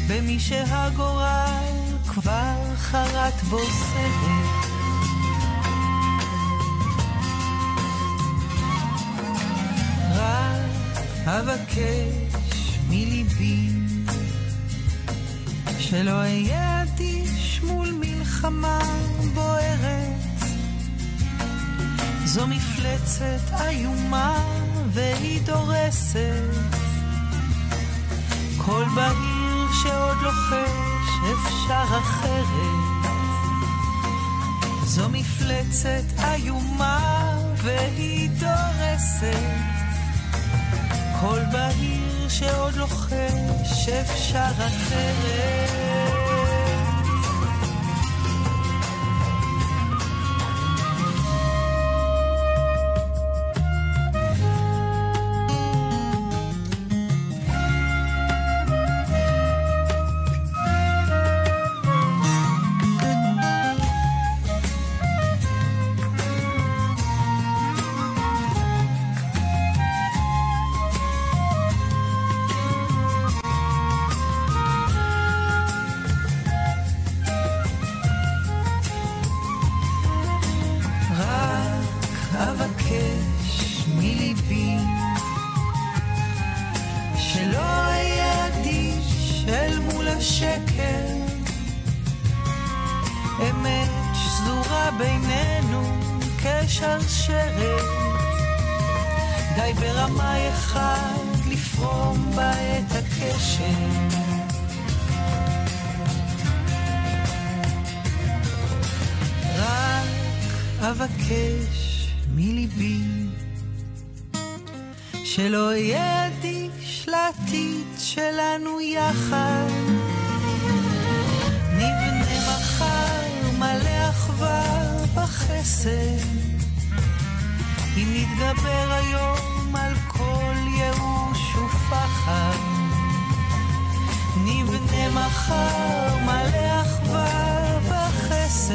במי שהגורל כבר חרט בו סדק רק אבקש מליבי שלא אהיה אדיש מול מלחמה בוערת. זו מפלצת איומה והיא דורסת. כל בהיר שעוד לוחש אפשר אחרת. זו מפלצת איומה והיא דורסת. כל בהיר שעוד לוחש אפשר אחרת מחר מלא אחווה בחסד,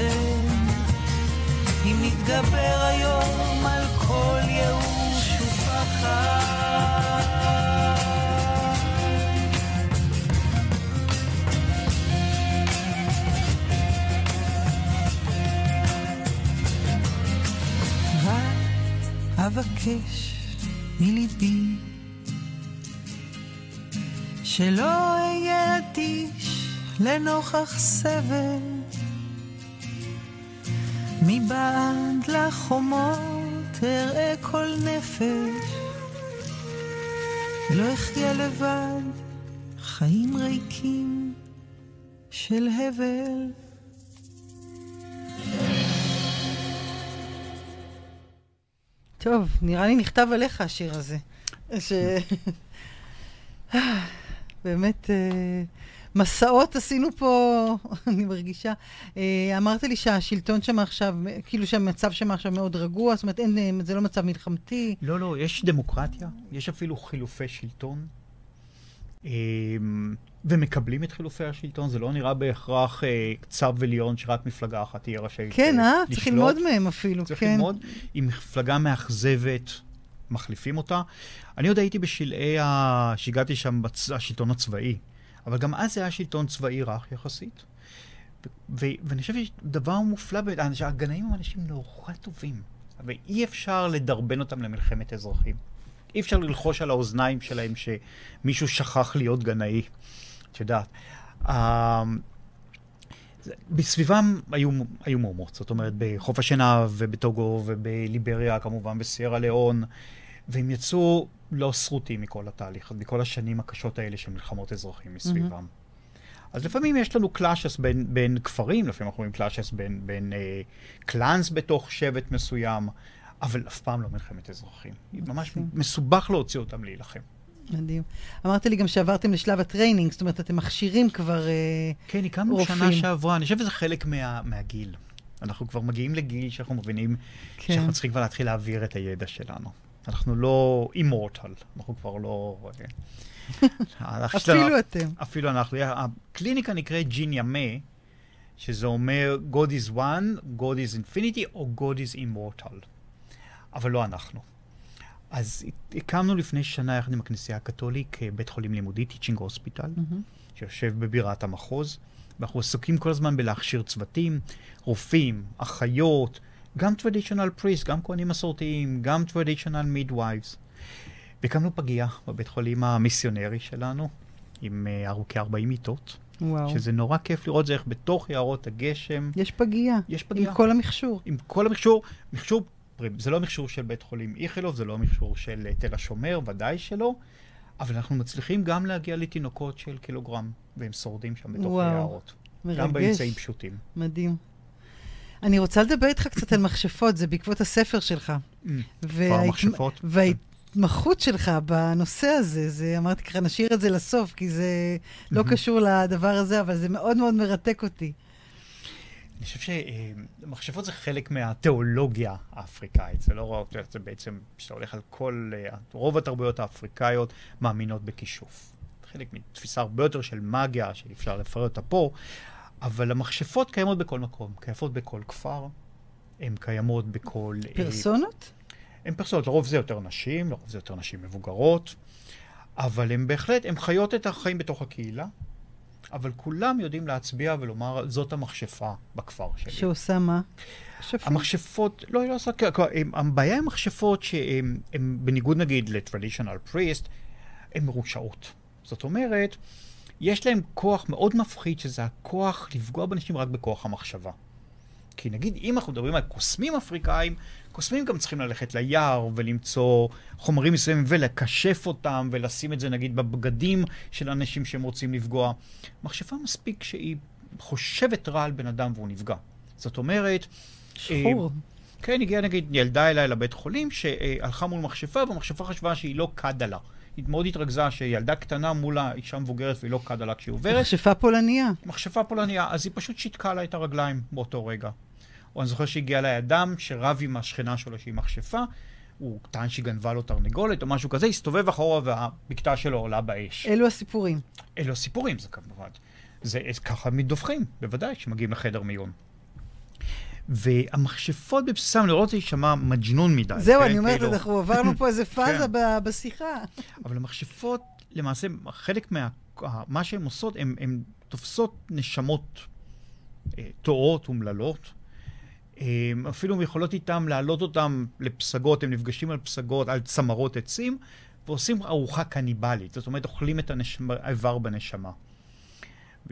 אם נתגבר היום על כל ייאוש ופחד. אבקש מליבי שלא אהיה אדיש לנוכח סבל. מבעד לחומות אראה כל נפש. לא אחיה לבד חיים ריקים של הבל. טוב, נראה לי נכתב עליך השיר הזה. ש... *laughs* באמת, אה, מסעות עשינו פה, *laughs* אני מרגישה. אה, אמרת לי שהשלטון שם עכשיו, כאילו שהמצב שם עכשיו מאוד רגוע, זאת אומרת, אין, אה, זה לא מצב מלחמתי. לא, לא, יש דמוקרטיה, יש אפילו חילופי שלטון, אמ, ומקבלים את חילופי השלטון, זה לא נראה בהכרח אה, צו עליון שרק מפלגה אחת תהיה רשאית כן, אה? לשלוט. צריך ללמוד מהם אפילו, צריך כן. ללמוד. אם מפלגה מאכזבת, מחליפים אותה. אני עוד הייתי בשלהי. שהגעתי שם בשלטון הצבאי, אבל גם אז זה היה שלטון צבאי רך יחסית. ואני חושב שיש דבר מופלא, הגנאים הם אנשים נורא טובים, ואי אפשר לדרבן אותם למלחמת אזרחים. אי אפשר ללחוש על האוזניים שלהם שמישהו שכח להיות גנאי. את יודעת. זה- בסביבם היו, היו מהומות, זאת אומרת, בחוף השנהב ובטוגו ובליבריה, כמובן בסיירה ליאון, והם יצאו לא שרוטים מכל התהליך, מכל השנים הקשות האלה של מלחמות אזרחים מסביבם. אז לפעמים יש לנו clashes בין, בין כפרים, לפעמים אנחנו רואים clashes בין, בין אה, clans בתוך שבט מסוים, אבל אף פעם לא מלחמת אזרחים. ממש מקסים. מסובך להוציא אותם להילחם. מדהים. אמרת לי גם שעברתם לשלב ה training, זאת אומרת, אתם מכשירים כבר... אה, כן, הקמנו רופאים. שנה שעברה, אני חושב שזה חלק מה, מהגיל. אנחנו כבר מגיעים לגיל שאנחנו מבינים כן. שאנחנו צריכים כבר להתחיל להעביר את הידע שלנו. אנחנו לא immortal, אנחנו כבר לא... *laughs* שלנו- אפילו אתם. אפילו אנחנו. הקליניקה נקראת ג'ין ימה, שזה אומר God is one, God is infinity, או God is immortal. אבל לא אנחנו. אז הקמנו לפני שנה יחד עם הכנסייה הקתוליק אה, בית חולים לימודי, Teaching Hospital. שיושב בבירת המחוז, ואנחנו עסוקים כל הזמן בלהכשיר צוותים, רופאים, אחיות, גם traditional priest, גם כהנים מסורתיים, גם traditional midwives. והקמנו פגייה בבית חולים המיסיונרי שלנו, עם uh, כ-40 מיטות, וואו. שזה נורא כיף לראות זה איך בתוך יערות הגשם יש פגייה. יש פגייה. עם כל המכשור. עם כל המכשור, מכשור, זה לא מכשור של בית חולים איכילוב, זה לא מכשור של אה, תל השומר, ודאי שלא, אבל אנחנו מצליחים גם להגיע לתינוקות של קילוגרם, והם שורדים שם בתוך וואו, היערות. גם מרגש. באמצעים פשוטים. מדהים. אני רוצה לדבר איתך קצת על מכשפות, זה בעקבות הספר שלך. כבר וההתמ- מכשפות. וההתמחות שלך בנושא הזה, זה, אמרתי ככה, נשאיר את זה לסוף, כי זה לא מהמם. קשור לדבר הזה, אבל זה מאוד מאוד מרתק אותי. אני חושב שמכשפות זה חלק מהתיאולוגיה האפריקאית. זה לא רק, זה בעצם, כשאתה הולך על כל, אה, רוב התרבויות האפריקאיות מאמינות בכישוף. חלק מתפיסה הרבה יותר של מגיה, שאי אפשר לפרט אותה פה, אבל המכשפות קיימות בכל מקום, קיימות בכל כפר, הן קיימות בכל... אה, פרסונות? הן פרסונות, לרוב זה יותר נשים, לרוב זה יותר נשים מבוגרות, אבל הן בהחלט, הן חיות את החיים בתוך הקהילה, אבל כולם יודעים להצביע ולומר, זאת המכשפה בכפר שלי. שעושה מה? שפות. המכשפות, לא, היא לא עושה, הבעיה עם מכשפות שהן, הן בניגוד נגיד ל-traditional priest, הן מרושעות. זאת אומרת, יש להן כוח מאוד מפחיד, שזה הכוח לפגוע באנשים רק בכוח המחשבה. כי נגיד, אם אנחנו מדברים על קוסמים אפריקאים, קוסמים גם צריכים ללכת ליער ולמצוא חומרים מסוימים ולקשף אותם ולשים את זה נגיד בבגדים של אנשים שהם רוצים לפגוע. מכשפה מספיק שהיא חושבת רע על בן אדם והוא נפגע. זאת אומרת, שחור. כן, הגיעה נגיד ילדה אליי לבית חולים שהלכה מול מכשפה, והמכשפה חשבה שהיא לא קדה לה. היא מאוד התרכזה שילדה קטנה מול האישה מבוגרת והיא לא קדה לה כשהיא עוברת. מכשפה פולניה. מכשפה פולניה, אז היא פשוט שיתקה לה את הרגליים באותו רגע. או אני זוכר שהגיע אליי אדם שרב עם השכנה שלו שהיא מכשפה, הוא טען שהיא גנבה לו תרנגולת או משהו כזה, הסתובב אחורה והבקתה שלו עולה באש. אלו הסיפורים. אלו הסיפורים, זה כמובן. זה זה ככה מדווחים, בוודאי, כשמגיעים לחדר מיון. והמכשפות בבסיסם, לראות את זה יישמע מג'נון מדי. זהו, כן? אני אומרת, כאילו, אנחנו עברנו פה איזה *laughs* פאזה כן. בשיחה. אבל המכשפות, למעשה, חלק מה... מה שהן עושות, הן תופסות נשמות אה, טועות אומללות. הן אפילו יכולות איתן להעלות אותן לפסגות, הם נפגשים על פסגות, על צמרות עצים, ועושים ארוחה קניבלית. זאת אומרת, אוכלים את הנשמה- האיבר בנשמה.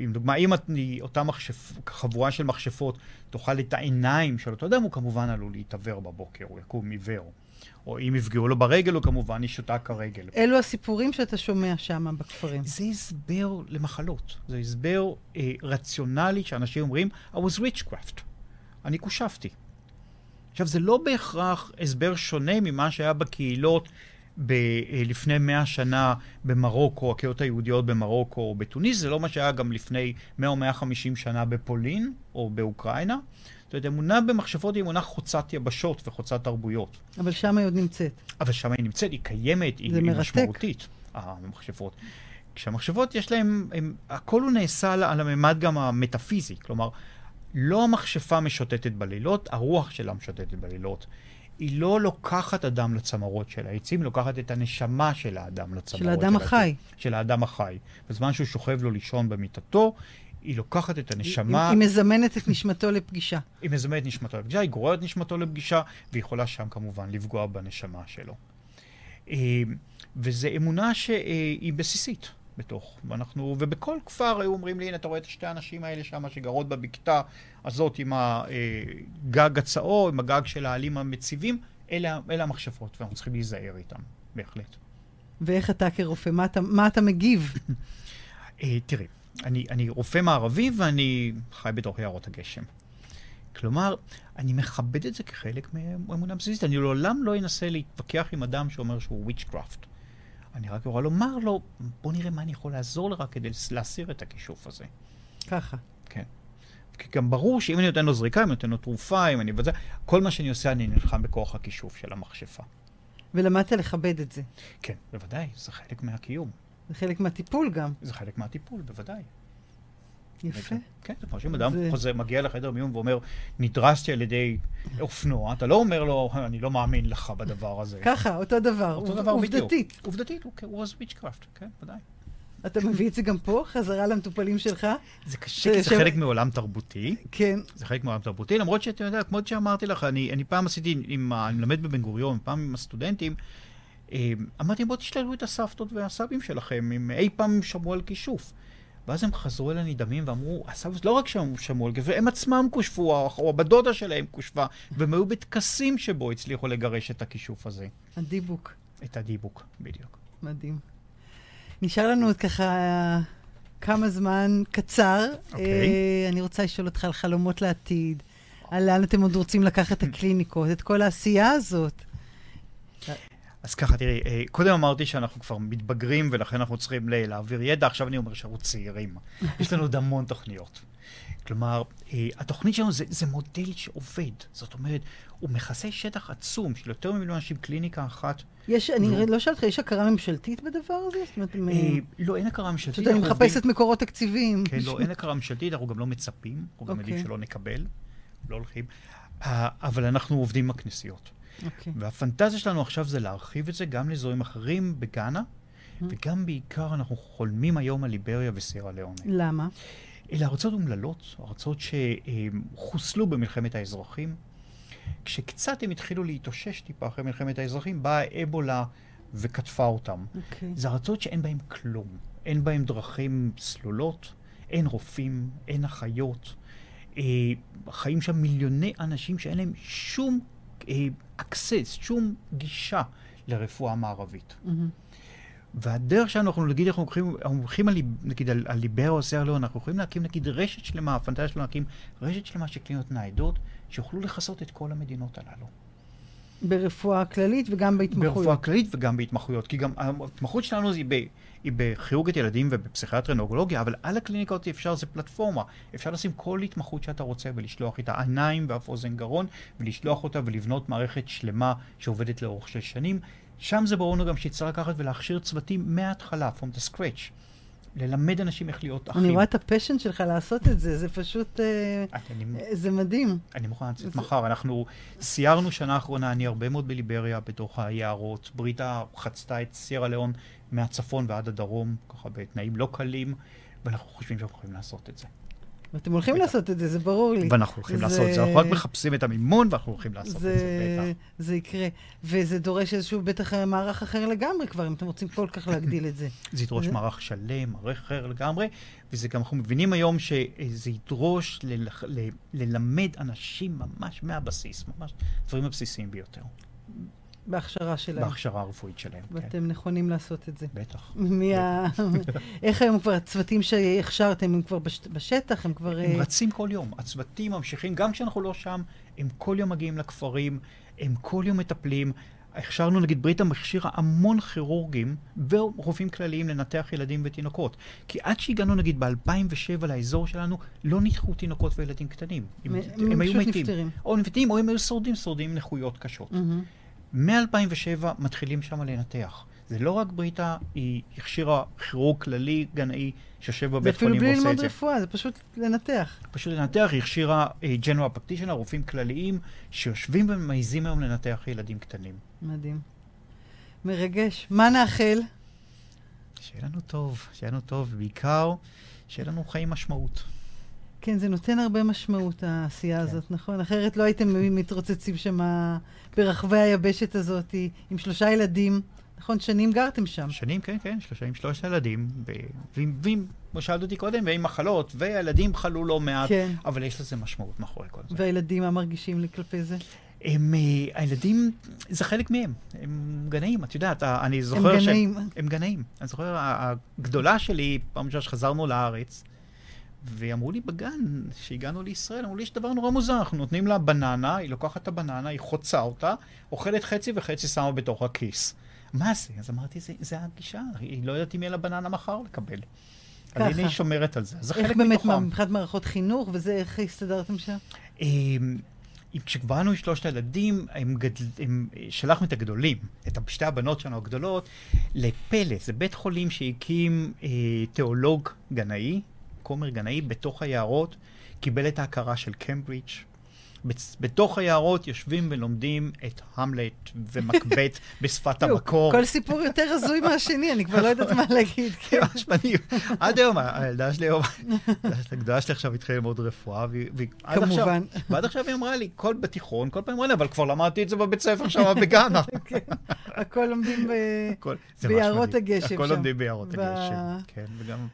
אם דוגמה, אם את- אותה מכשפ, חבורה של מכשפות תאכל את העיניים של אותו אדם, הוא כמובן עלול להתעוור בבוקר, הוא יקום עיוור. או אם יפגעו לו ברגל, הוא כמובן ישותק הרגל. אלו הסיפורים שאתה שומע שם בכפרים. זה הסבר למחלות. זה הסבר אה, רציונלי שאנשים אומרים, I was witchcraft. אני כושפתי. עכשיו, זה לא בהכרח הסבר שונה ממה שהיה בקהילות ב, אה, לפני מאה שנה במרוקו, הקהילות היהודיות במרוקו או בתוניס, זה לא מה שהיה גם לפני 100 או 150 שנה בפולין או באוקראינה. זאת אומרת, אמונה במכשפות היא אמונה חוצת יבשות וחוצת תרבויות. אבל שם היא עוד נמצאת. אבל שם היא נמצאת, היא קיימת, היא, זה היא. משמעותית, המחשבות. כשהמחשבות יש להן, הכל הוא נעשה על, על הממד גם המטאפיזי, כלומר, לא המכשפה משוטטת בלילות, הרוח שלה משוטטת בלילות. היא לא לוקחת אדם לצמרות של העצים, היא לוקחת את הנשמה של האדם לצמרות של האדם העצים. החי. של האדם החי. בזמן שהוא שוכב לו לישון במיטתו, היא לוקחת את הנשמה, היא היא מזמנת את נשמתו לפגישה. *laughs* היא מזמנת נשמתו לפגישה, היא גוררת נשמתו לפגישה, והיא יכולה שם כמובן לפגוע בנשמה שלו. אה, וזו אמונה שהיא בסיסית בתוך, ואנחנו, ובכל כפר היו אומרים לי, הנה, אתה רואה את שתי הנשים האלה שם שגרות בבקתה הזאת עם הגג הצהור, עם הגג של העלים המציבים, אלה, אלה המכשפות, ואנחנו צריכים להיזהר איתם, בהחלט. ואיך אתה כרופא, מה אתה, מה אתה מגיב? *laughs* אה, תראי, אני, אני רופא מערבי ואני חי בתוך יערות הגשם. כלומר, אני מכבד את זה כחלק מאמונה בסיסית. אני לעולם לא אנסה להתווכח עם אדם שאומר שהוא וויצ'קראפט. אני רק יכול לומר לו, בוא נראה מה אני יכול לעזור לך כדי להסיר את הכישוף הזה. ככה. כן. כי גם ברור שאם אני נותן לו זריקה, אם אני נותן לו תרופה, אם אני מבצע, כל מה שאני עושה, אני נלחם בכוח הכישוף של המכשפה. ולמדת לכבד את זה. כן, בוודאי, זה חלק מהקיום. זה חלק מהטיפול גם. זה חלק מהטיפול, בוודאי. יפה. כן, זה כמו שאם אדם חוזר, מגיע לחדר מיון ואומר, נדרסתי על ידי אופנוע, אתה לא אומר לו, אני לא מאמין לך בדבר הזה. ככה, אותו דבר. אותו דבר בדיוק. עובדתית. עובדתית, הוא was witchcraft, כן, ודאי. אתה מביא את זה גם פה, חזרה למטופלים שלך? זה קשה, כי זה- חלק מעולם תרבותי. כן. זה חלק מעולם תרבותי, למרות שאתה יודע, כמו שאמרתי לך, אני, פעם עשיתי, אני מלמד בבן גוריון, פעם עם הסטודנטים, אה, אמרתי, בואו תשתלו את הסבתות והסבים שלכם, אם אי פעם שמעו על כישוף. ואז הם חזרו אל הנדהמים ואמרו, הסבתות לא רק שהם שמעו על כישוף, הם עצמם כושפו, או הבת דודה שלהם כושפה, והם היו בטקסים שבו הצליחו לגרש את הכישוף הזה, הדיבוק. את הדיבוק, בדיוק. מדהים. נשאר לנו עוד ככה כמה זמן קצר. אוקיי. אה, אני רוצה לשאול אותך על חלומות לעתיד, על לאן אתם עוד רוצים לקחת את הקליניקות, את כל העשייה הזאת. אז ככה, תראי, אה, קודם אמרתי שאנחנו כבר מתבגרים ולכן אנחנו צריכים להעביר ידע, עכשיו אני אומר שאנחנו צעירים. *laughs* יש לנו עוד המון תוכניות. כלומר, אה, התוכנית שלנו זה, זה מודל שעובד. זאת אומרת, הוא מכסה שטח עצום של יותר ממיליון אנשים, קליניקה אחת. יש, אני נו. לא שאלת אותך, יש הכרה ממשלתית בדבר הזה? זאת אומרת, מ- אה, לא, אין הכרה ממשלתית. אני מחפשת מקורות תקציביים. כן, לא, אין הכרה ממשלתית, אנחנו גם לא מצפים, אנחנו גם יודעים אוקיי. שלא נקבל, לא הולכים. אבל אנחנו עובדים עם הכנסיות. אוקיי. והפנטזיה שלנו עכשיו זה להרחיב את זה גם לאזורים אחרים בגאנה, וגם בעיקר אנחנו חולמים היום על ליבריה וסיירה ליאונה. למה? אלה ארצות אומללות, ארצות שחוסלו במלחמת האזרחים. כשקצת הם התחילו להתאושש טיפה אחרי מלחמת האזרחים, באה אבולה וקטפה אותם. אוקיי. זה ארצות שאין בהן כלום. אין בהן דרכים סלולות, אין רופאים, אין אחיות. אה, חיים שם מיליוני אנשים שאין להם שום access, שום גישה לרפואה מערבית. מהמם. והדרך שאנחנו, נגיד, אנחנו הולכים, אנחנו הולכים על, נגיד, על, על ליבר או סיירלון, אנחנו יכולים להקים, נגיד, רשת שלמה, הפנטזיה שלנו להקים רשת שלמה של קליניות ניידות, שיוכלו לכסות את כל המדינות הללו. ברפואה כללית וגם בהתמחויות. ברפואה כללית וגם בהתמחויות, כי גם ההתמחות שלנו היא, ב, היא בכירורגית ילדים ובפסיכיאטריה נאורולוגיה, אבל על הקליניקות אפשר, זה פלטפורמה. אפשר לשים כל התמחות שאתה רוצה ולשלוח איתה עיניים ואף אוזן גרון, ולשלוח אותה ולבנות מערכת שלמה שעובדת לאורך של שנים. שם זה ברור לנו גם שצריך לקחת ולהכשיר צוותים מההתחלה, from the scratch. ללמד אנשים איך להיות אחים. אני רואה את הפשן שלך לעשות את זה, זה פשוט, אה, אה, זה מדהים. אני מוכן לצאת מחר. אנחנו סיירנו שנה האחרונה, אני הרבה מאוד בליבריה, בתוך היערות. בריטה חצתה את סיירה ליאון מהצפון ועד הדרום, ככה בתנאים לא קלים, ואנחנו חושבים שאנחנו יכולים לעשות את זה. ואתם הולכים בטח. לעשות את זה, זה ברור לי. ואנחנו הולכים זה- לעשות את זה. אנחנו רק מחפשים את המימון ואנחנו הולכים לעשות את זה, זה, בטח. זה יקרה. וזה דורש איזשהו בטח מערך אחר לגמרי כבר, אם אתם רוצים כל כך להגדיל את זה. *laughs* זה ידרוש זה- מערך שלם, מערך אחר לגמרי, וזה גם, אנחנו מבינים היום שזה ידרוש ללח- ל- ללמד אנשים ממש מהבסיס, ממש דברים הבסיסיים ביותר, בהכשרה שלהם. בהכשרה הרפואית שלהם. כן, ואתם נכונים לעשות את זה. בטח. מי ה... *laughs* איך היום כבר הצוותים שהכשרתם, הם כבר בש... בשטח? הם כבר... הם אה, רצים כל יום, הצוותים ממשיכים, גם כשאנחנו לא שם, הם כל יום מגיעים לכפרים, הם כל יום מטפלים. הכשרנו, נגיד, בריטה הכשירה המון כירורגים ורופאים כלליים לנתח ילדים ותינוקות. כי עד שהגענו, נגיד, ב-2007 לאזור שלנו, לא ניתחו תינוקות וילדים קטנים. הם, הם הם היו מתים. נפטרים. או מתים, או הם היו שורדים, שורדים נכויות קשות. מהמם. מ-2007 מתחילים שם לנתח. זה לא רק בריטה, היא הכשירה כירורג כללי, גנאי, שיושב זה בבית אפילו חולים בלי ועושה את ללמוד זה. רפואה, זה פשוט לנתח. פשוט לנתח, היא הכשירה ג'נרל פרקטישנר, רופאים כלליים, שיושבים ומעיזים היום לנתח ילדים קטנים. מדהים. מרגש. מה נאחל? שיהיה לנו טוב, שיהיה לנו טוב, ובעיקר, שיהיה לנו חיים משמעות. כן, זה נותן הרבה משמעות, העשייה כן. הזאת, נכון? אחרת לא הייתם מתרוצצים שם ברחבי היבשת הזאת עם שלושה ילדים. נכון, שנים גרתם שם. שנים, כן, כן, שלושה עם שלושת ילדים, ועם, כמו שאלת אותי קודם, ועם מחלות, והילדים חלו לא מעט, כן. אבל יש לזה משמעות מאחורי כל זה. והילדים, מה מרגישים לי כלפי זה? הם, אה, הילדים, זה חלק מהם, הם גנאים, את יודעת, ה- אני זוכר הם ש- גנאים. הם גנאים. אני זוכר, הגדולה שלי, פעם ראשונה שחזרנו לארץ, ואמרו לי בגן, שהגענו לישראל, אמרו לי, יש דבר נורא מוזר, אנחנו נותנים לה בננה, היא לוקחת את הבננה, היא חוצה אותה, אוכלת חצי וחצי שמה בתוך הכיס. מה זה? אז אמרתי, זה, זה הגישה, היא לא יודעת אם יהיה לה בננה מחר לקבל. אז ככה. הנה היא שומרת על זה. זה איך חלק באמת, מתוכם. מה, מבחינת מערכות חינוך וזה, איך הסתדרתם שם? אמ, אם כשקבענו עם שלושת הילדים, הם גדל, הם, שלחנו את הגדולים, את שתי הבנות שלנו הגדולות, לפלא, זה בית חולים שהקים אה, תיאולוג גנאי, כומר גנאי, בתוך היערות, קיבל את ההכרה של קמברידג'. בתוך היערות יושבים ולומדים את המלט ומקבט *laughs* בשפת המקור. כל סיפור יותר הזוי מהשני, אני כבר לא יודעת מה להגיד. *laughs* כן. ממש מדהים. עד היום, הילדה שלי היום, *laughs* הגדולה שלי עכשיו התחילה ללמוד רפואה, כמובן. ועד עכשיו היא אמרה לי, כל בתיכון, כל פעם אמרה לי, אבל כבר למדתי את זה בבית ספר שם בגאנה. כן, הכל לומדים. הכל- ביערות. הגשם הכל שם. לומדים ביערות הגשם, כן, וגם...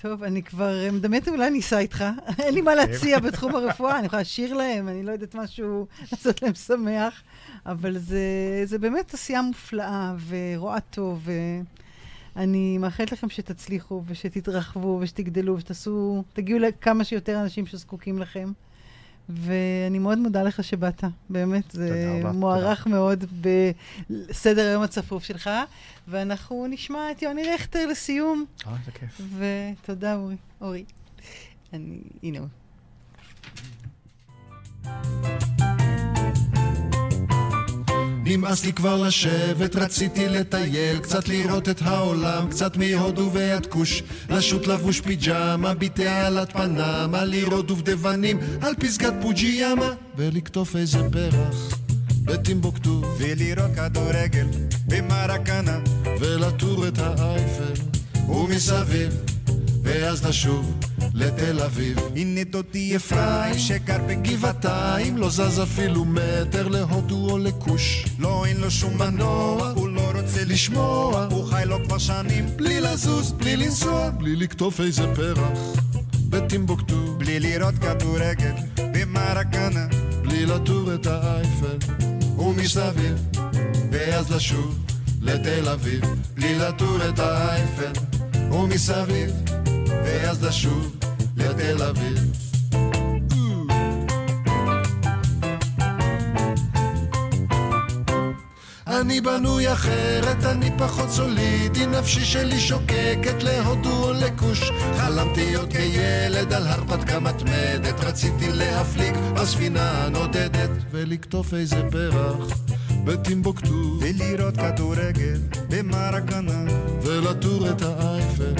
טוב, אני כבר מדמיינת אולי ניסע איתך. אין לי מה להציע בתחום הרפואה, אני יכולה לשיר להם, אני לא יודעת משהו, לעשות להם שמח, אבל זה, זה באמת עשייה מופלאה ורואה טוב, ואני מאחלת לכם שתצליחו ושתתרחבו ושתגדלו ושתעשו, תגיעו לכמה שיותר אנשים שזקוקים לכם. ואני מאוד מודה לך שבאת, באמת, זה תודה רבה, מוערך מאוד בסדר היום הצפוף שלך, ואנחנו נשמע את יוני רכטר לסיום. אה, זה כיף. ותודה, אורי. אורי. אני, הנה הוא. נמאס לי כבר לשבת, רציתי לטייל, קצת לראות את העולם, קצת מהודו ועד כוש, לשוט לבוש פיג'מה, בתעלת פנמה, לראות דובדבנים על פסגת פוג'יאמה, ולקטוף איזה פרח בטימבוקטו, ולראות כדורגל במרקנה, ולטור את האייפל, ומסביב, ואז לשוב לתל אביב. הנה דודי אפרים שגר בגבעתיים, לא זז אפילו מטר להודו או לכוש. לא אין לו שום מנוע, הוא לא רוצה לשמוע, הוא חי לו כבר שנים, בלי לזוז, בלי לנסוע, בלי לקטוף איזה פרח. בטימבוקטו, בלי לראות כדורגל במרקנה, בלי לטור את האייפל, ומסביב, ואז לשוב לתל אביב, בלי לטור את האייפל, ומסביב, ואז לשוב לתל אביב. אני בנוי אחרת, אני פחות סולידי, נפשי שלי שוקקת להודו או לכוש. חלמתי להיות כילד על הרפתקה מתמדת, רציתי להפליג בספינה הנודדת, ולקטוף איזה פרח בטימבוקטו, ולראות כדורגל במרקנה, ולטור את האייפל,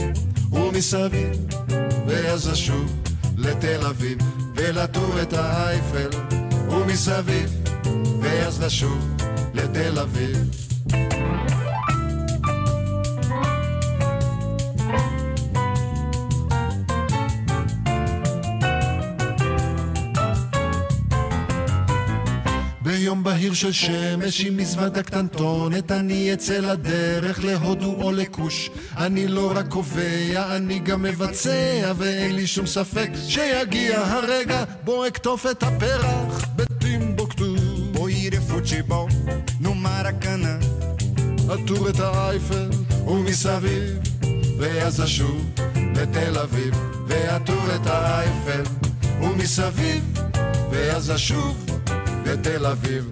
ומסביב, ואז לשוב לתל אביב, ולטור את האייפל, ומסביב, ואז לשוב לתל אביב. של שמש עם מזוודה קטנטונת אני אצא לדרך להודו או לכוש. אני לא רק קובע, אני גם מבצע ואין לי שום ספק שיגיע הרגע. בו אקטוף את הפרח בטימבוקטו. בואי רפוצ'יבו, נו מרקנה, עטור את האייפל ומסביב ואז לשוב לתל אביב. ועטור את האייפל ומסביב ואז לשוב לתל אביב